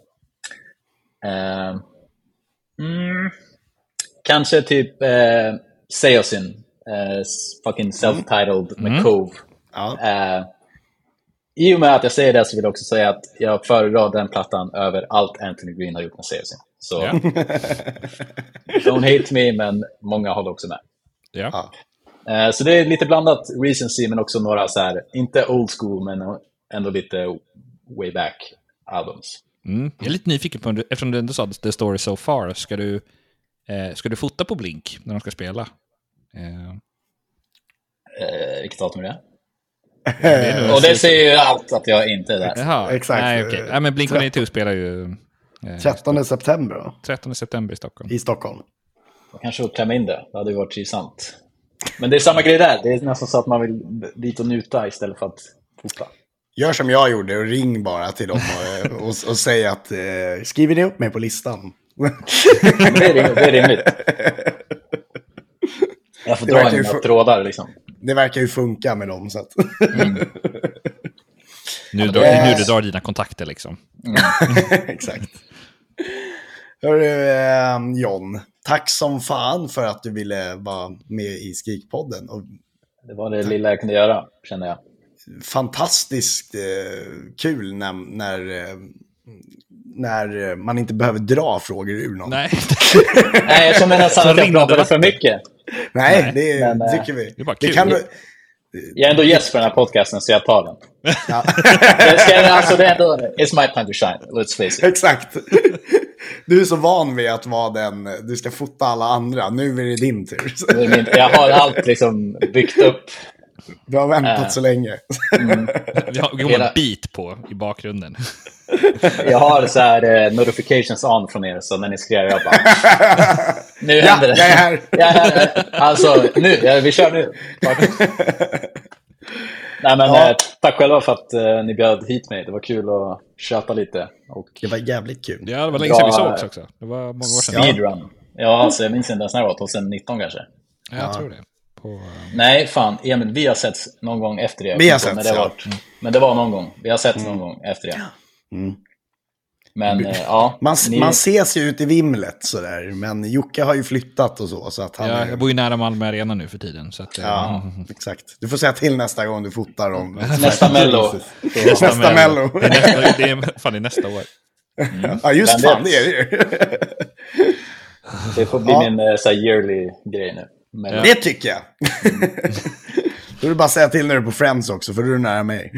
Ehm, mm, kanske typ eh, Seosin, eh, fucking self-titled med Cove. ja. Eh, I och med att jag säger det så vill jag också säga att jag föredrar den plattan över allt Anthony Green har gjort med Seosin. Så Ja. don't hate me, men många håller också med. Ja. Ja. Eh, så det är lite blandat recency, men också några så här, inte old school, men ändå lite way back albums. Mm. Jag är lite nyfiken på, eftersom du ändå sa The Story So Far, ska du, eh, ska du fota på Blink när de ska spela? Eh, Eh, vilket datum är det? det är Och det säger ju allt att jag inte är där. Jaha, Exakt. Nej, okej. Nej, men Blink-182 spelar ju eh, 13 september då, 13 september i Stockholm. i Stockholm. Jag kanske får klämma in det. Det hade ju varit trivsamt. Men det är samma grej där. Det är nästan så att man vill dit och njuta istället för att fota. Gör som jag gjorde och ring bara till dem och, och, och säg att eh, skriver ni upp mig på listan? Det är rimligt. Det är rimligt. Jag får Det dra några fu- trådar liksom. Det verkar ju funka med dem. Så att, Nu, drar, det- nu du drar dina kontakter liksom. exakt. Hörru, eh, John. Tack som fan för att du ville vara med i Skrikpodden. Och Det var det lilla jag kunde göra, känner jag. Fantastiskt eh, kul när, när, eh, när eh, man inte behöver dra frågor ur någon. Nej, Nej, jag känner nästan Så att jag pratade för mycket. Nej, Nej, det men, tycker vi. det är bara det kul. kan du... Jag är ändå gäst på den här podcasten, så jag tar den. Ja. Jag ska, alltså, det är ändå, it's my time to shine, let's face it. Exakt. Du är så van vid att vara den, du ska fota alla andra. Nu är det din tur. Jag har allt liksom byggt upp. Du har väntat Äh. så länge. vi har, vi har Hela- en bit på i bakgrunden. Jag har så här eh, notifications on från er, så när ni skriver, jag bara... Nu Ja, händer det. jag är här. Ja, ja, ja. Alltså, nu. Ja, vi kör nu. Nej, men Ja. eh, tack själva för att eh, ni bjöd hit mig. Det var kul att köta lite. Och Det var jävligt kul. Ja, det var länge sedan vi sågs också. Det var många år sedan. speedrun. Ja, alltså, jag minns inte ens när det var. 2019 kanske. Ja, jag tror det. På, eh, Nej, fan. Emil, vi har sett någon gång efter det. Vi har när ja. det var. Men det var någon gång. Vi har sett någon gång efter det. Mm. Men eh, ja. Man, ni- man ses ju ute i vimlet sådär, men Jocke har ju flyttat och så. så att han ja, är, jag bor ju nära Malmö Arena nu för tiden. Så att, eh, Ja, exakt. Du får säga till nästa gång du fotar dem. Nästa Mello. Nästa Mello. Det det är, fan, det är nästa år. Ja, just Vem fan, det är det ju. Det får bli Ja. min eh, så här, yearly grej nu. Men, Det tycker jag. Då är det bara att säga till när du är på Friends också, för då är du nära mig.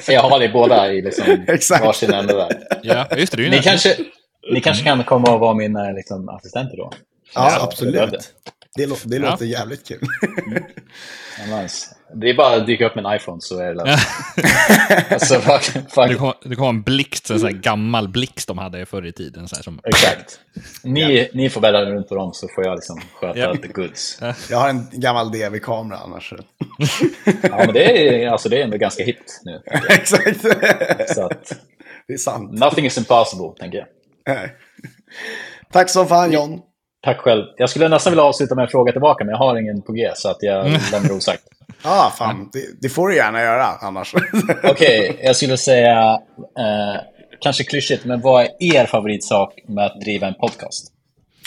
För jag har det båda i liksom, Exakt. varsin ände där. Ja, just det. det Ni kanske, ni kanske kan komma och vara mina liksom, assistenter då? Ja, Så, absolut. det. Det, lå- det Ja. låter jävligt kul. Ja, nice. Det är bara att dyka upp med en iPhone så är det löst. alltså, fuck, fuck. Du kommer du kommer ha en blixt, en sån här gammal blixt de hade förr i tiden. Så här, som, Exakt. Ni, ni får bädda runt på dem så får jag liksom sköta Ja. the goods. Jag har en gammal DV-kamera annars. Ja, men det är, alltså, det är ändå ganska hit nu. Exakt. Så att, Det är sant. nothing is impossible, tänker jag. Tack som fan John. Tack själv. Jag skulle nästan vilja avsluta med en fråga tillbaka, men jag har ingen på G, så att jag lämnar det osagt. Ja, ah, fan. Det, det får du gärna göra annars. Okej, jag skulle säga, eh, kanske klyschigt, men vad är er favoritsak med att driva en podcast?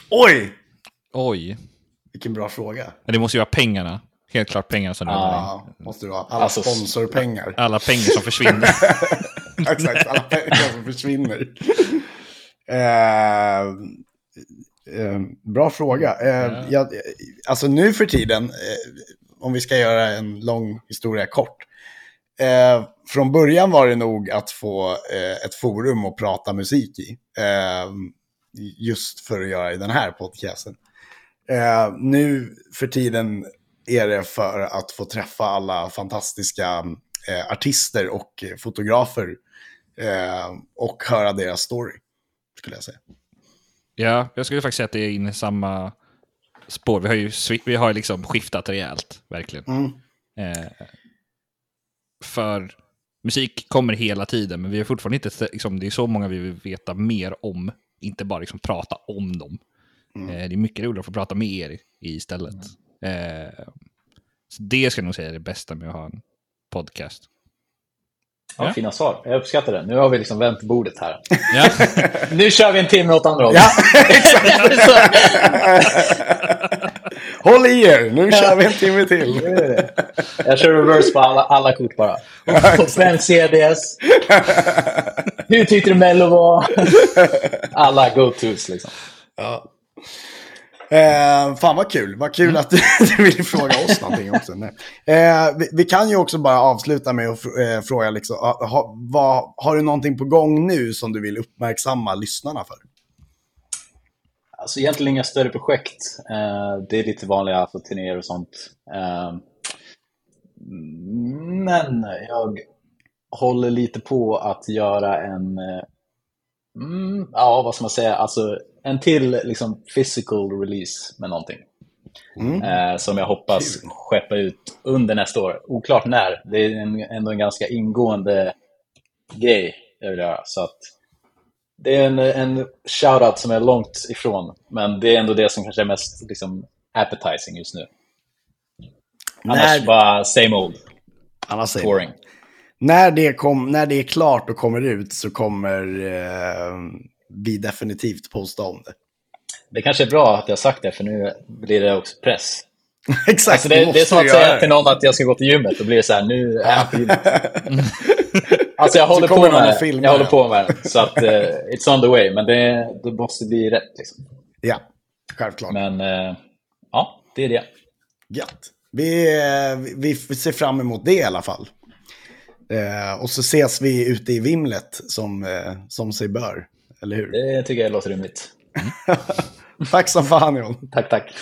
Oj! oj. Vilken bra fråga. Men det måste ju vara pengarna. Helt klart pengar som rullar in. Ja, måste du ha. Alla Alltså, sponsorpengar. Alla pengar som försvinner. Exakt, alla pengar som försvinner. Eh, eh, bra fråga. Eh, jag, alltså nu för tiden, eh, om vi ska göra en lång historia kort. Eh, från början var det nog att få eh, ett forum att prata musik i. Eh, just för att göra i den här podcasten. Eh, nu för tiden är det för att få träffa alla fantastiska eh, artister och fotografer eh, och höra deras story, skulle jag säga. ja, jag skulle faktiskt säga att det är inne i samma spår. Vi har ju vi har liksom skiftat rejält, verkligen. Mm. Eh, för musik kommer hela tiden, men vi har fortfarande inte, liksom, det är så många vi vill veta mer om, inte bara liksom prata om dem. Eh, det är mycket roligare att få prata med er istället. Eh, så det ska jag nog säga är det bästa med att ha en podcast. Ja, Ja. Fina svar. Jag uppskattar det. Nu har vi liksom vänt bordet här. Ja, Nu kör vi en timme åt andra hållet. Ja, Håll i er, nu kör vi en timme till. Jag kör reverse på alla, alla kort bara. På fem CDs. Hur tyckte du Mello var? Alla go-tos liksom. Ja. Eh, fan vad kul, vad kul att du, du ville fråga oss någonting också. Nej. Eh, vi, vi kan ju också bara avsluta med att eh, fråga, liksom, ha, vad, har du någonting på gång nu som du vill uppmärksamma lyssnarna för? Alltså egentligen inga större projekt. Eh, det är lite vanliga alltså, turnéer och sånt. Eh, men jag håller lite på att göra en, eh, mm, ja vad ska man säga, alltså en till liksom physical release med någonting. Mm. Eh, som jag hoppas skeppa ut under nästa år. Oklart när. Det är en, ändå en ganska ingående grej jag vill göra. Så att det är en, en shoutout som är långt ifrån, men det är ändå det som kanske är mest liksom, appetizing just nu. Annars När- bara same old, Annars säger touring. när, det kom, när det är klart och kommer ut så kommer eh, vi definitivt posta om det. Det kanske är bra att jag sagt det, för nu blir det också press. Exakt, Alltså det, det är som att säga till någon att jag ska gå till gymmet, då blir det så här, nu är jag på gymmet. Alltså jag håller, på med, jag håller på med det. Så att eh, it's on the way. Men det, det måste bli rätt liksom. Ja, självklart. Men eh, ja, det är det. Gött. Vi, eh, vi vi ser fram emot det i alla fall. Eh, och så ses vi ute i vimlet som, eh, som sig bör. Eller hur? Det tycker jag låter rimligt. Tack som fan John. Tack, tack.